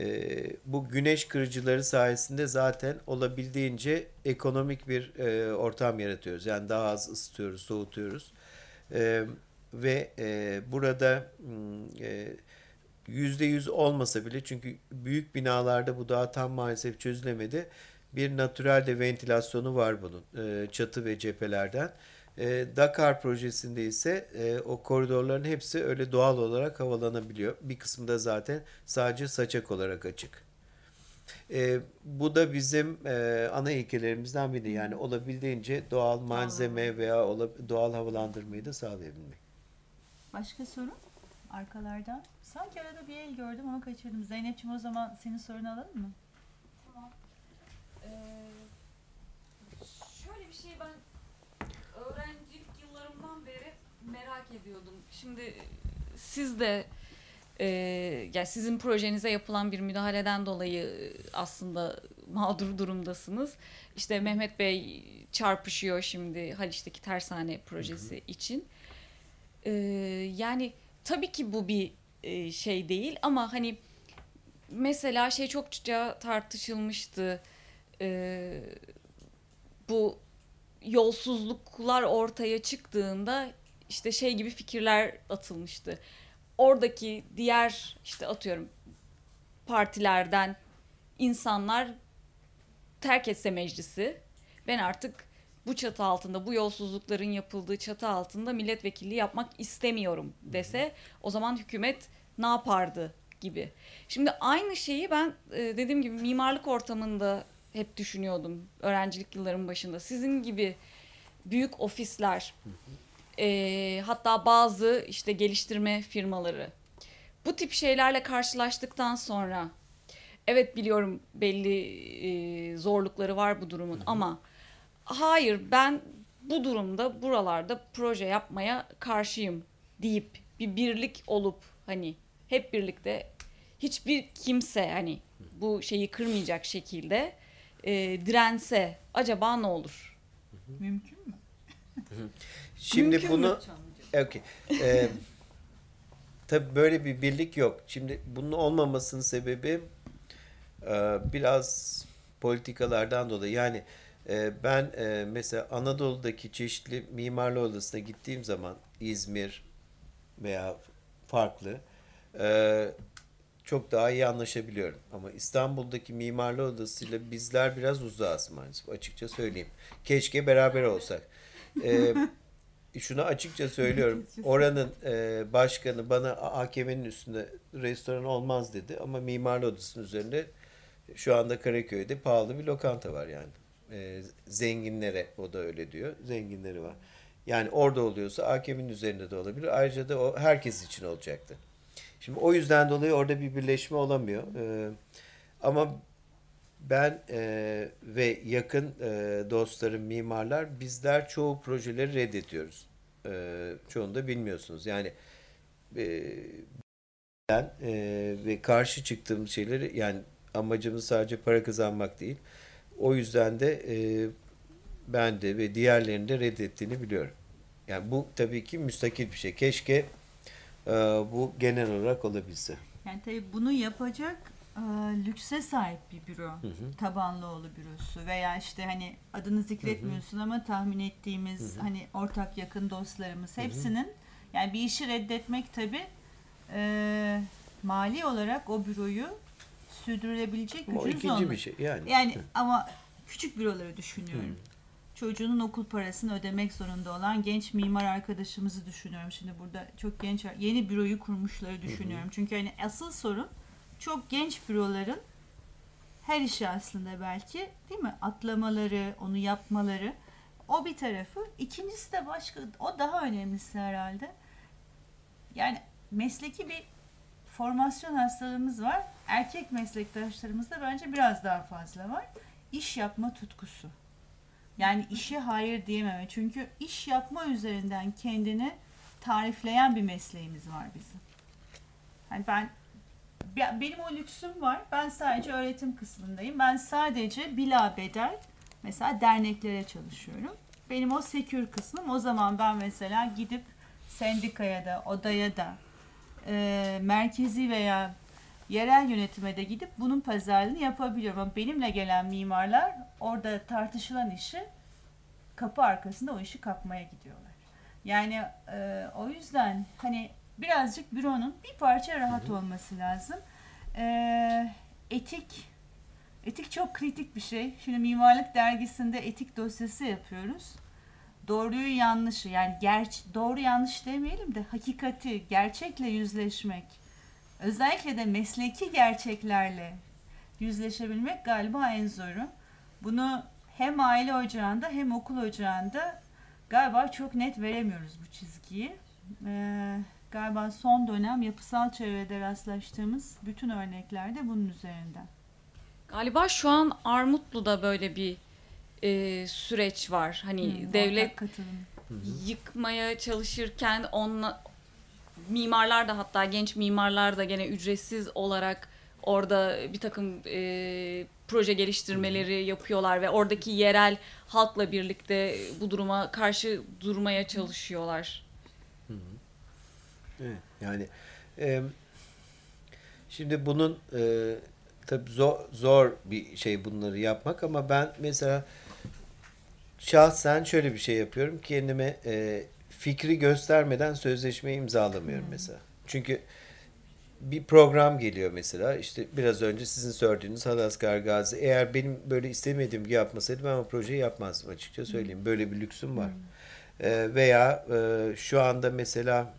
e, bu güneş kırıcıları sayesinde zaten olabildiğince ekonomik bir e, ortam yaratıyoruz. Yani daha az ısıtıyoruz, soğutuyoruz. E, ve e, burada mm, e, yüzde yüz olmasa bile çünkü büyük binalarda bu daha tam maalesef çözülemedi. Bir natürel de ventilasyonu var bunun e, çatı ve cephelerden. E, Dakar projesinde ise e, o koridorların hepsi öyle doğal olarak havalanabiliyor. Bir kısmı da zaten sadece saçak olarak açık. E, bu da bizim e, ana ilkelerimizden biri. Yani olabildiğince doğal malzeme veya ola- doğal havalandırmayı da sağlayabilmek. Başka soru? Arkalardan. Sanki arada bir el gördüm ama kaçırdım. Zeynep'ciğim o zaman senin sorunu alalım mı? Tamam. Ee, şöyle bir şey ben öğrencilik yıllarımdan beri merak ediyordum. Şimdi siz de e, yani sizin projenize yapılan bir müdahaleden dolayı e, aslında mağdur durumdasınız. İşte Mehmet Bey çarpışıyor şimdi Haliç'teki tersane projesi için. E, yani tabii ki bu bir e, şey değil ama hani mesela şey çokça tartışılmıştı. E, bu yolsuzluklar ortaya çıktığında işte şey gibi fikirler atılmıştı. Oradaki diğer işte atıyorum partilerden insanlar terk etse meclisi ben artık bu çatı altında bu yolsuzlukların yapıldığı çatı altında milletvekilliği yapmak istemiyorum dese o zaman hükümet ne yapardı gibi. Şimdi aynı şeyi ben e, dediğim gibi mimarlık ortamında hep düşünüyordum öğrencilik yıllarım başında. Sizin gibi büyük ofisler e, hatta bazı işte geliştirme firmaları bu tip şeylerle karşılaştıktan sonra evet biliyorum belli e, zorlukları var bu durumun ama hayır ben bu durumda buralarda proje yapmaya karşıyım deyip bir birlik olup hani hep birlikte hiçbir kimse hani bu şeyi kırmayacak şekilde e, dirense acaba ne olur? Mümkün mü? Şimdi Mümkün bunu mü? Okey. Ee, [LAUGHS] tabii böyle bir birlik yok. Şimdi bunun olmamasının sebebi e, biraz politikalardan dolayı. Yani e, ben e, mesela Anadolu'daki çeşitli mimarlı odasına gittiğim zaman İzmir veya farklı e, çok daha iyi anlaşabiliyorum. Ama İstanbul'daki mimarlı odasıyla bizler biraz uzağız maalesef açıkça söyleyeyim. Keşke beraber olsak. E, [LAUGHS] şunu açıkça söylüyorum. [LAUGHS] Oranın e, başkanı bana AKM'nin üstünde restoran olmaz dedi ama mimarlı odasının üzerinde şu anda Karaköy'de pahalı bir lokanta var yani. E, zenginlere o da öyle diyor. Zenginleri var. Yani orada oluyorsa AKM'nin üzerinde de olabilir. Ayrıca da o herkes için olacaktı. Şimdi o yüzden dolayı orada bir birleşme olamıyor. E, ama ben e, ve yakın e, dostlarım mimarlar bizler çoğu projeleri reddediyoruz. E, çoğunu da bilmiyorsunuz. Yani e, ben e, ve karşı çıktığım şeyleri yani amacımız sadece para kazanmak değil. O yüzden de e, ben de ve diğerlerinin de reddettiğini biliyorum. Yani bu tabii ki müstakil bir şey. Keşke e, bu genel olarak olabilse. Yani tabii bunu yapacak e, lükse sahip bir büro. Tabanlıoğlu bürosu veya işte hani adını zikretmiyorsun ama tahmin ettiğimiz hani ortak yakın dostlarımız hepsinin yani bir işi reddetmek tabii e, mali olarak o büroyu sürdürülebilecek Ama gücünüz ikinci bir şey yani. Yani ama küçük büroları düşünüyorum. Çocuğunun okul parasını ödemek zorunda olan genç mimar arkadaşımızı düşünüyorum. Şimdi burada çok genç yeni büroyu kurmuşları düşünüyorum. Çünkü hani asıl sorun çok genç büroların her işi aslında belki değil mi? Atlamaları, onu yapmaları. O bir tarafı. İkincisi de başka, o daha önemlisi herhalde. Yani mesleki bir formasyon hastalığımız var. Erkek meslektaşlarımızda bence biraz daha fazla var. İş yapma tutkusu. Yani işe hayır diyememe. Çünkü iş yapma üzerinden kendini tarifleyen bir mesleğimiz var bizim. Hani ben be- benim o lüksüm var. Ben sadece öğretim kısmındayım. Ben sadece bila bedel mesela derneklere çalışıyorum. Benim o sekür kısmım. O zaman ben mesela gidip sendikaya da, odaya da, e, merkezi veya yerel yönetime de gidip bunun pazarlığını yapabiliyorum. Ama benimle gelen mimarlar orada tartışılan işi kapı arkasında o işi kapmaya gidiyorlar. Yani e, o yüzden hani birazcık büronun bir parça rahat olması lazım. E, etik etik çok kritik bir şey. Şimdi mimarlık dergisinde etik dosyası yapıyoruz. Doğruyu yanlışı yani gerç doğru yanlış demeyelim de hakikati gerçekle yüzleşmek özellikle de mesleki gerçeklerle yüzleşebilmek galiba en zoru. Bunu hem aile ocağında hem okul ocağında galiba çok net veremiyoruz bu çizgiyi. Ee, galiba son dönem yapısal çevrede rastlaştığımız bütün örneklerde bunun üzerinden. Galiba şu an Armutlu'da böyle bir e, süreç var. Hani Hmm, devlet ortak katılım. yıkmaya çalışırken onunla mimarlar da hatta genç mimarlar da gene ücretsiz olarak orada bir takım e, proje geliştirmeleri yapıyorlar ve oradaki yerel halkla birlikte bu duruma karşı durmaya çalışıyorlar. Evet, yani e, şimdi bunun e, tabii zor, zor bir şey bunları yapmak ama ben mesela şahsen şöyle bir şey yapıyorum. Kendime e, fikri göstermeden sözleşmeyi imzalamıyorum mesela. Çünkü bir program geliyor mesela işte biraz önce sizin söylediğiniz Halaskar Gazi. Eğer benim böyle istemediğim gibi yapmasaydı ben o projeyi yapmazdım açıkça söyleyeyim. Böyle bir lüksüm var. E, veya e, şu anda mesela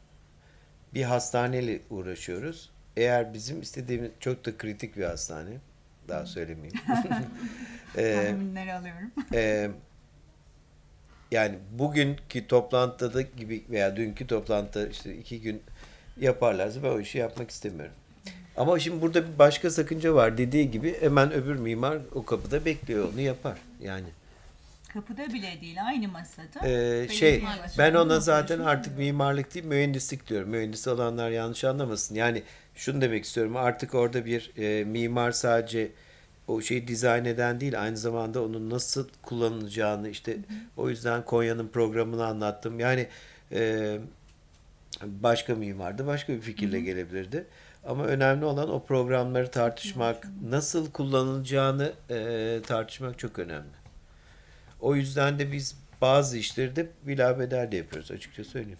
bir hastaneyle uğraşıyoruz. Eğer bizim istediğimiz çok da kritik bir hastane. Daha söylemeyeyim. [LAUGHS] Tahminleri alıyorum. [LAUGHS] e, yani bugünkü toplantıda da gibi veya dünkü toplantıda işte iki gün yaparlarsa ben o işi yapmak istemiyorum. Ama şimdi burada bir başka sakınca var. Dediği gibi hemen öbür mimar o kapıda bekliyor onu yapar. Yani Kapıda bile değil aynı masada. Ee, şey ben ona zaten artık mimarlık değil mühendislik diyorum. Mühendis olanlar yanlış anlamasın. Yani şunu demek istiyorum artık orada bir e, mimar sadece o şeyi dizayn eden değil aynı zamanda onun nasıl kullanılacağını işte o yüzden Konya'nın programını anlattım. Yani e, başka mimar da başka bir fikirle gelebilirdi. Ama önemli olan o programları tartışmak, nasıl kullanılacağını e, tartışmak çok önemli. O yüzden de biz bazı işleri de bilabeder de yapıyoruz açıkça söyleyeyim.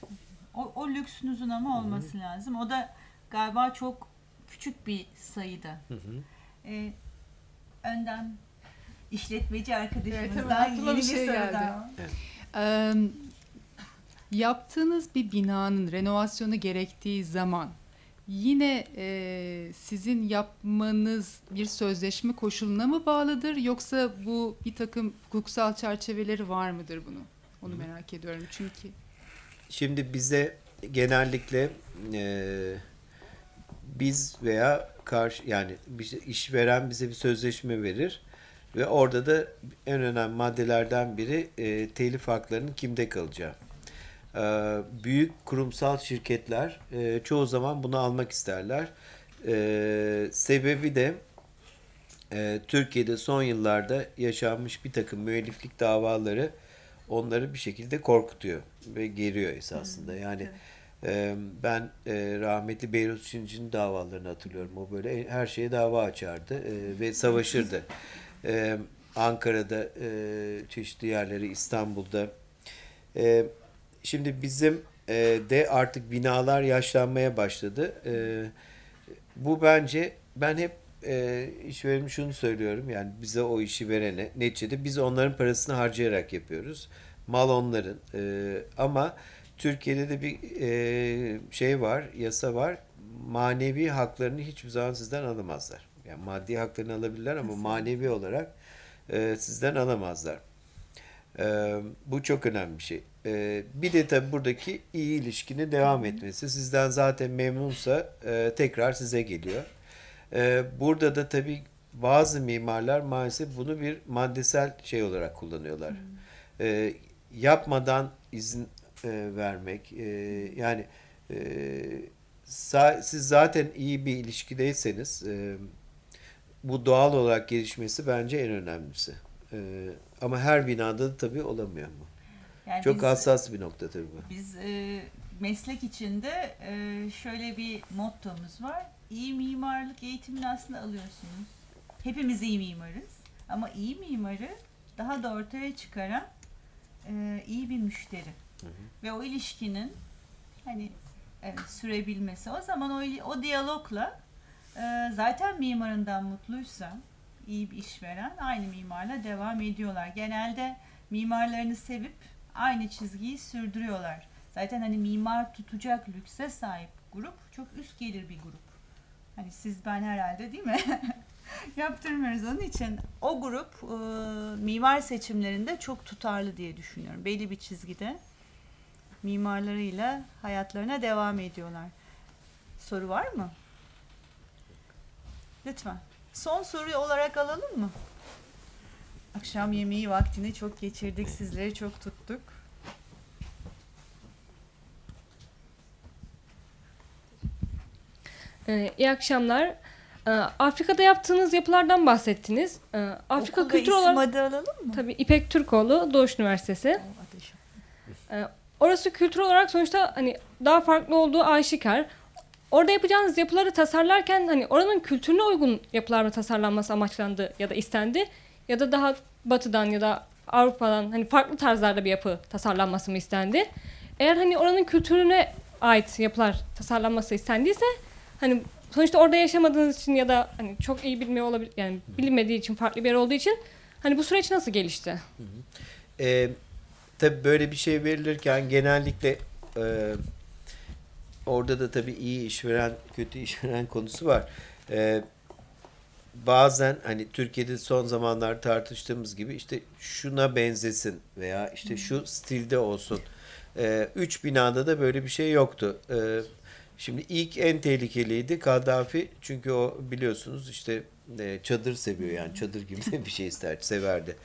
O, o lüksünüzün ama olması lazım. O da galiba çok küçük bir sayıda. Ee, önden işletmeci Evet, arkadaşımızdan aklıma yeni bir şey soru geldi. daha. Eee, yaptığınız bir binanın renovasyonu gerektiği zaman yine eee, sizin yapmanız bir sözleşme koşuluna mı bağlıdır yoksa bu bir takım hukuksal çerçeveleri var mıdır bunun? Onu merak ediyorum çünkü. Şimdi bize genellikle e, biz veya karşı yani işveren bize bir sözleşme verir ve orada da en önemli maddelerden biri e, telif haklarının kimde kalacağı. E, büyük kurumsal şirketler e, çoğu zaman bunu almak isterler. E, sebebi de e, Türkiye'de son yıllarda yaşanmış bir takım müelliflik davaları onları bir şekilde korkutuyor ve geriyor esasında. Yani e, ben rahmetli Beyrut Şinci'nin davalarını hatırlıyorum. O böyle her şeye dava açardı ve savaşırdı. Ankara'da, çeşitli yerleri, İstanbul'da. Şimdi bizim e, de artık binalar yaşlanmaya başladı. E, bu bence ben hep e, işverenim şunu söylüyorum yani bize o işi verene neticede biz onların parasını harcayarak yapıyoruz. Mal onların E, ama Türkiye'de de bir e, şey var yasa var manevi haklarını hiçbir zaman sizden alamazlar. Yani maddi haklarını alabilirler ama manevi olarak e, sizden alamazlar. Ee, bu çok önemli bir şey. Ee, bir de tabii buradaki iyi ilişkinin devam etmesi. Sizden zaten memnunsa e, tekrar size geliyor. Ee, burada da tabii bazı mimarlar maalesef bunu bir maddesel şey olarak kullanıyorlar. Ee, yapmadan izin e, vermek e, yani e, siz zaten iyi bir ilişkideyseniz e, bu doğal olarak gelişmesi bence en önemlisi. Ee, ama her binada da tabii olamıyor bu. Yani Çok biz- hassas bir nokta tabii bu. Biz e, meslek içinde e, şöyle bir mottomuz var. İyi mimarlık eğitimini aslında alıyorsunuz. Hepimiz iyi mimarız. Ama iyi mimarı daha da ortaya çıkaran e, iyi bir müşteri. Ve o ilişkinin hani evet, sürebilmesi. O zaman o, o diyalogla e, zaten mimarından mutluysa iyi bir işveren aynı mimarla devam ediyorlar. Genelde mimarlarını sevip aynı çizgiyi sürdürüyorlar. Zaten hani mimar tutacak lükse sahip grup çok üst gelir bir grup. Hani siz ben herhalde değil mi? [LAUGHS] Yaptırmıyoruz onun için. O grup e, mimar seçimlerinde çok tutarlı diye düşünüyorum. Belli bir çizgide mimarlarıyla hayatlarına devam ediyorlar. Soru var mı? Lütfen. Son soru olarak alalım mı? Akşam yemeği vaktini çok geçirdik. Sizleri çok tuttuk. Ee, iyi akşamlar. Ee, Afrika'da yaptığınız yapılardan bahsettiniz. Ee, Afrika Okul ve kültür isim olarak adı alalım mı? tabii İpek Türkoğlu Doğuş Üniversitesi. Ee, orası kültür olarak sonuçta hani daha farklı olduğu aşikar. Orada yapacağınız yapıları tasarlarken hani oranın kültürüne uygun yapılar mı tasarlanması amaçlandı ya da istendi ya da daha batıdan ya da Avrupa'dan hani farklı tarzlarda bir yapı tasarlanması mı istendi? Eğer hani oranın kültürüne ait yapılar tasarlanması istendiyse hani sonuçta orada yaşamadığınız için ya da hani çok iyi bilmiyor olabilir yani bilinmediği için farklı bir yer olduğu için hani bu süreç nasıl gelişti? E, tabii böyle bir şey verilirken genellikle e, orada da tabii iyi işveren, kötü işveren konusu var. E, bazen hani Türkiye'de son zamanlar tartıştığımız gibi işte şuna benzesin veya işte şu stilde olsun. E, üç binada da böyle bir şey yoktu. E, şimdi ilk en tehlikeliydi Kaddafi çünkü o biliyorsunuz işte e, çadır seviyor yani çadır gibi [LAUGHS] bir şey ister severdi.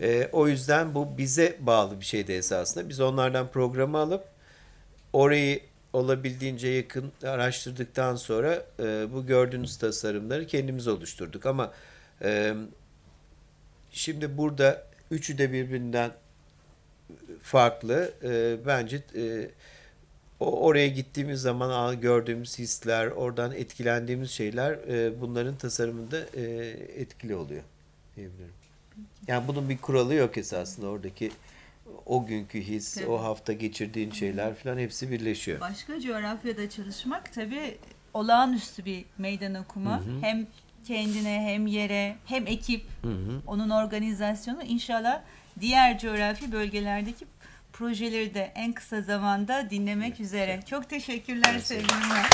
E, o yüzden bu bize bağlı bir şeydi esasında. Biz onlardan programı alıp orayı olabildiğince yakın araştırdıktan sonra e, bu gördüğünüz tasarımları kendimiz oluşturduk. Ama e, şimdi burada üçü de birbirinden farklı. E, bence e, o oraya gittiğimiz zaman gördüğümüz hisler, oradan etkilendiğimiz şeyler e, bunların tasarımında e, etkili oluyor diyebilirim. Yani bunun bir kuralı yok esasında oradaki o günkü his, Tabii. o hafta geçirdiğin şeyler falan hepsi birleşiyor. Başka coğrafyada çalışmak tabii olağanüstü bir meydan okuma. Hem kendine hem yere hem ekip onun organizasyonu inşallah diğer coğrafi bölgelerdeki projeleri de en kısa zamanda dinlemek üzere. Çok teşekkürler sevgilimler.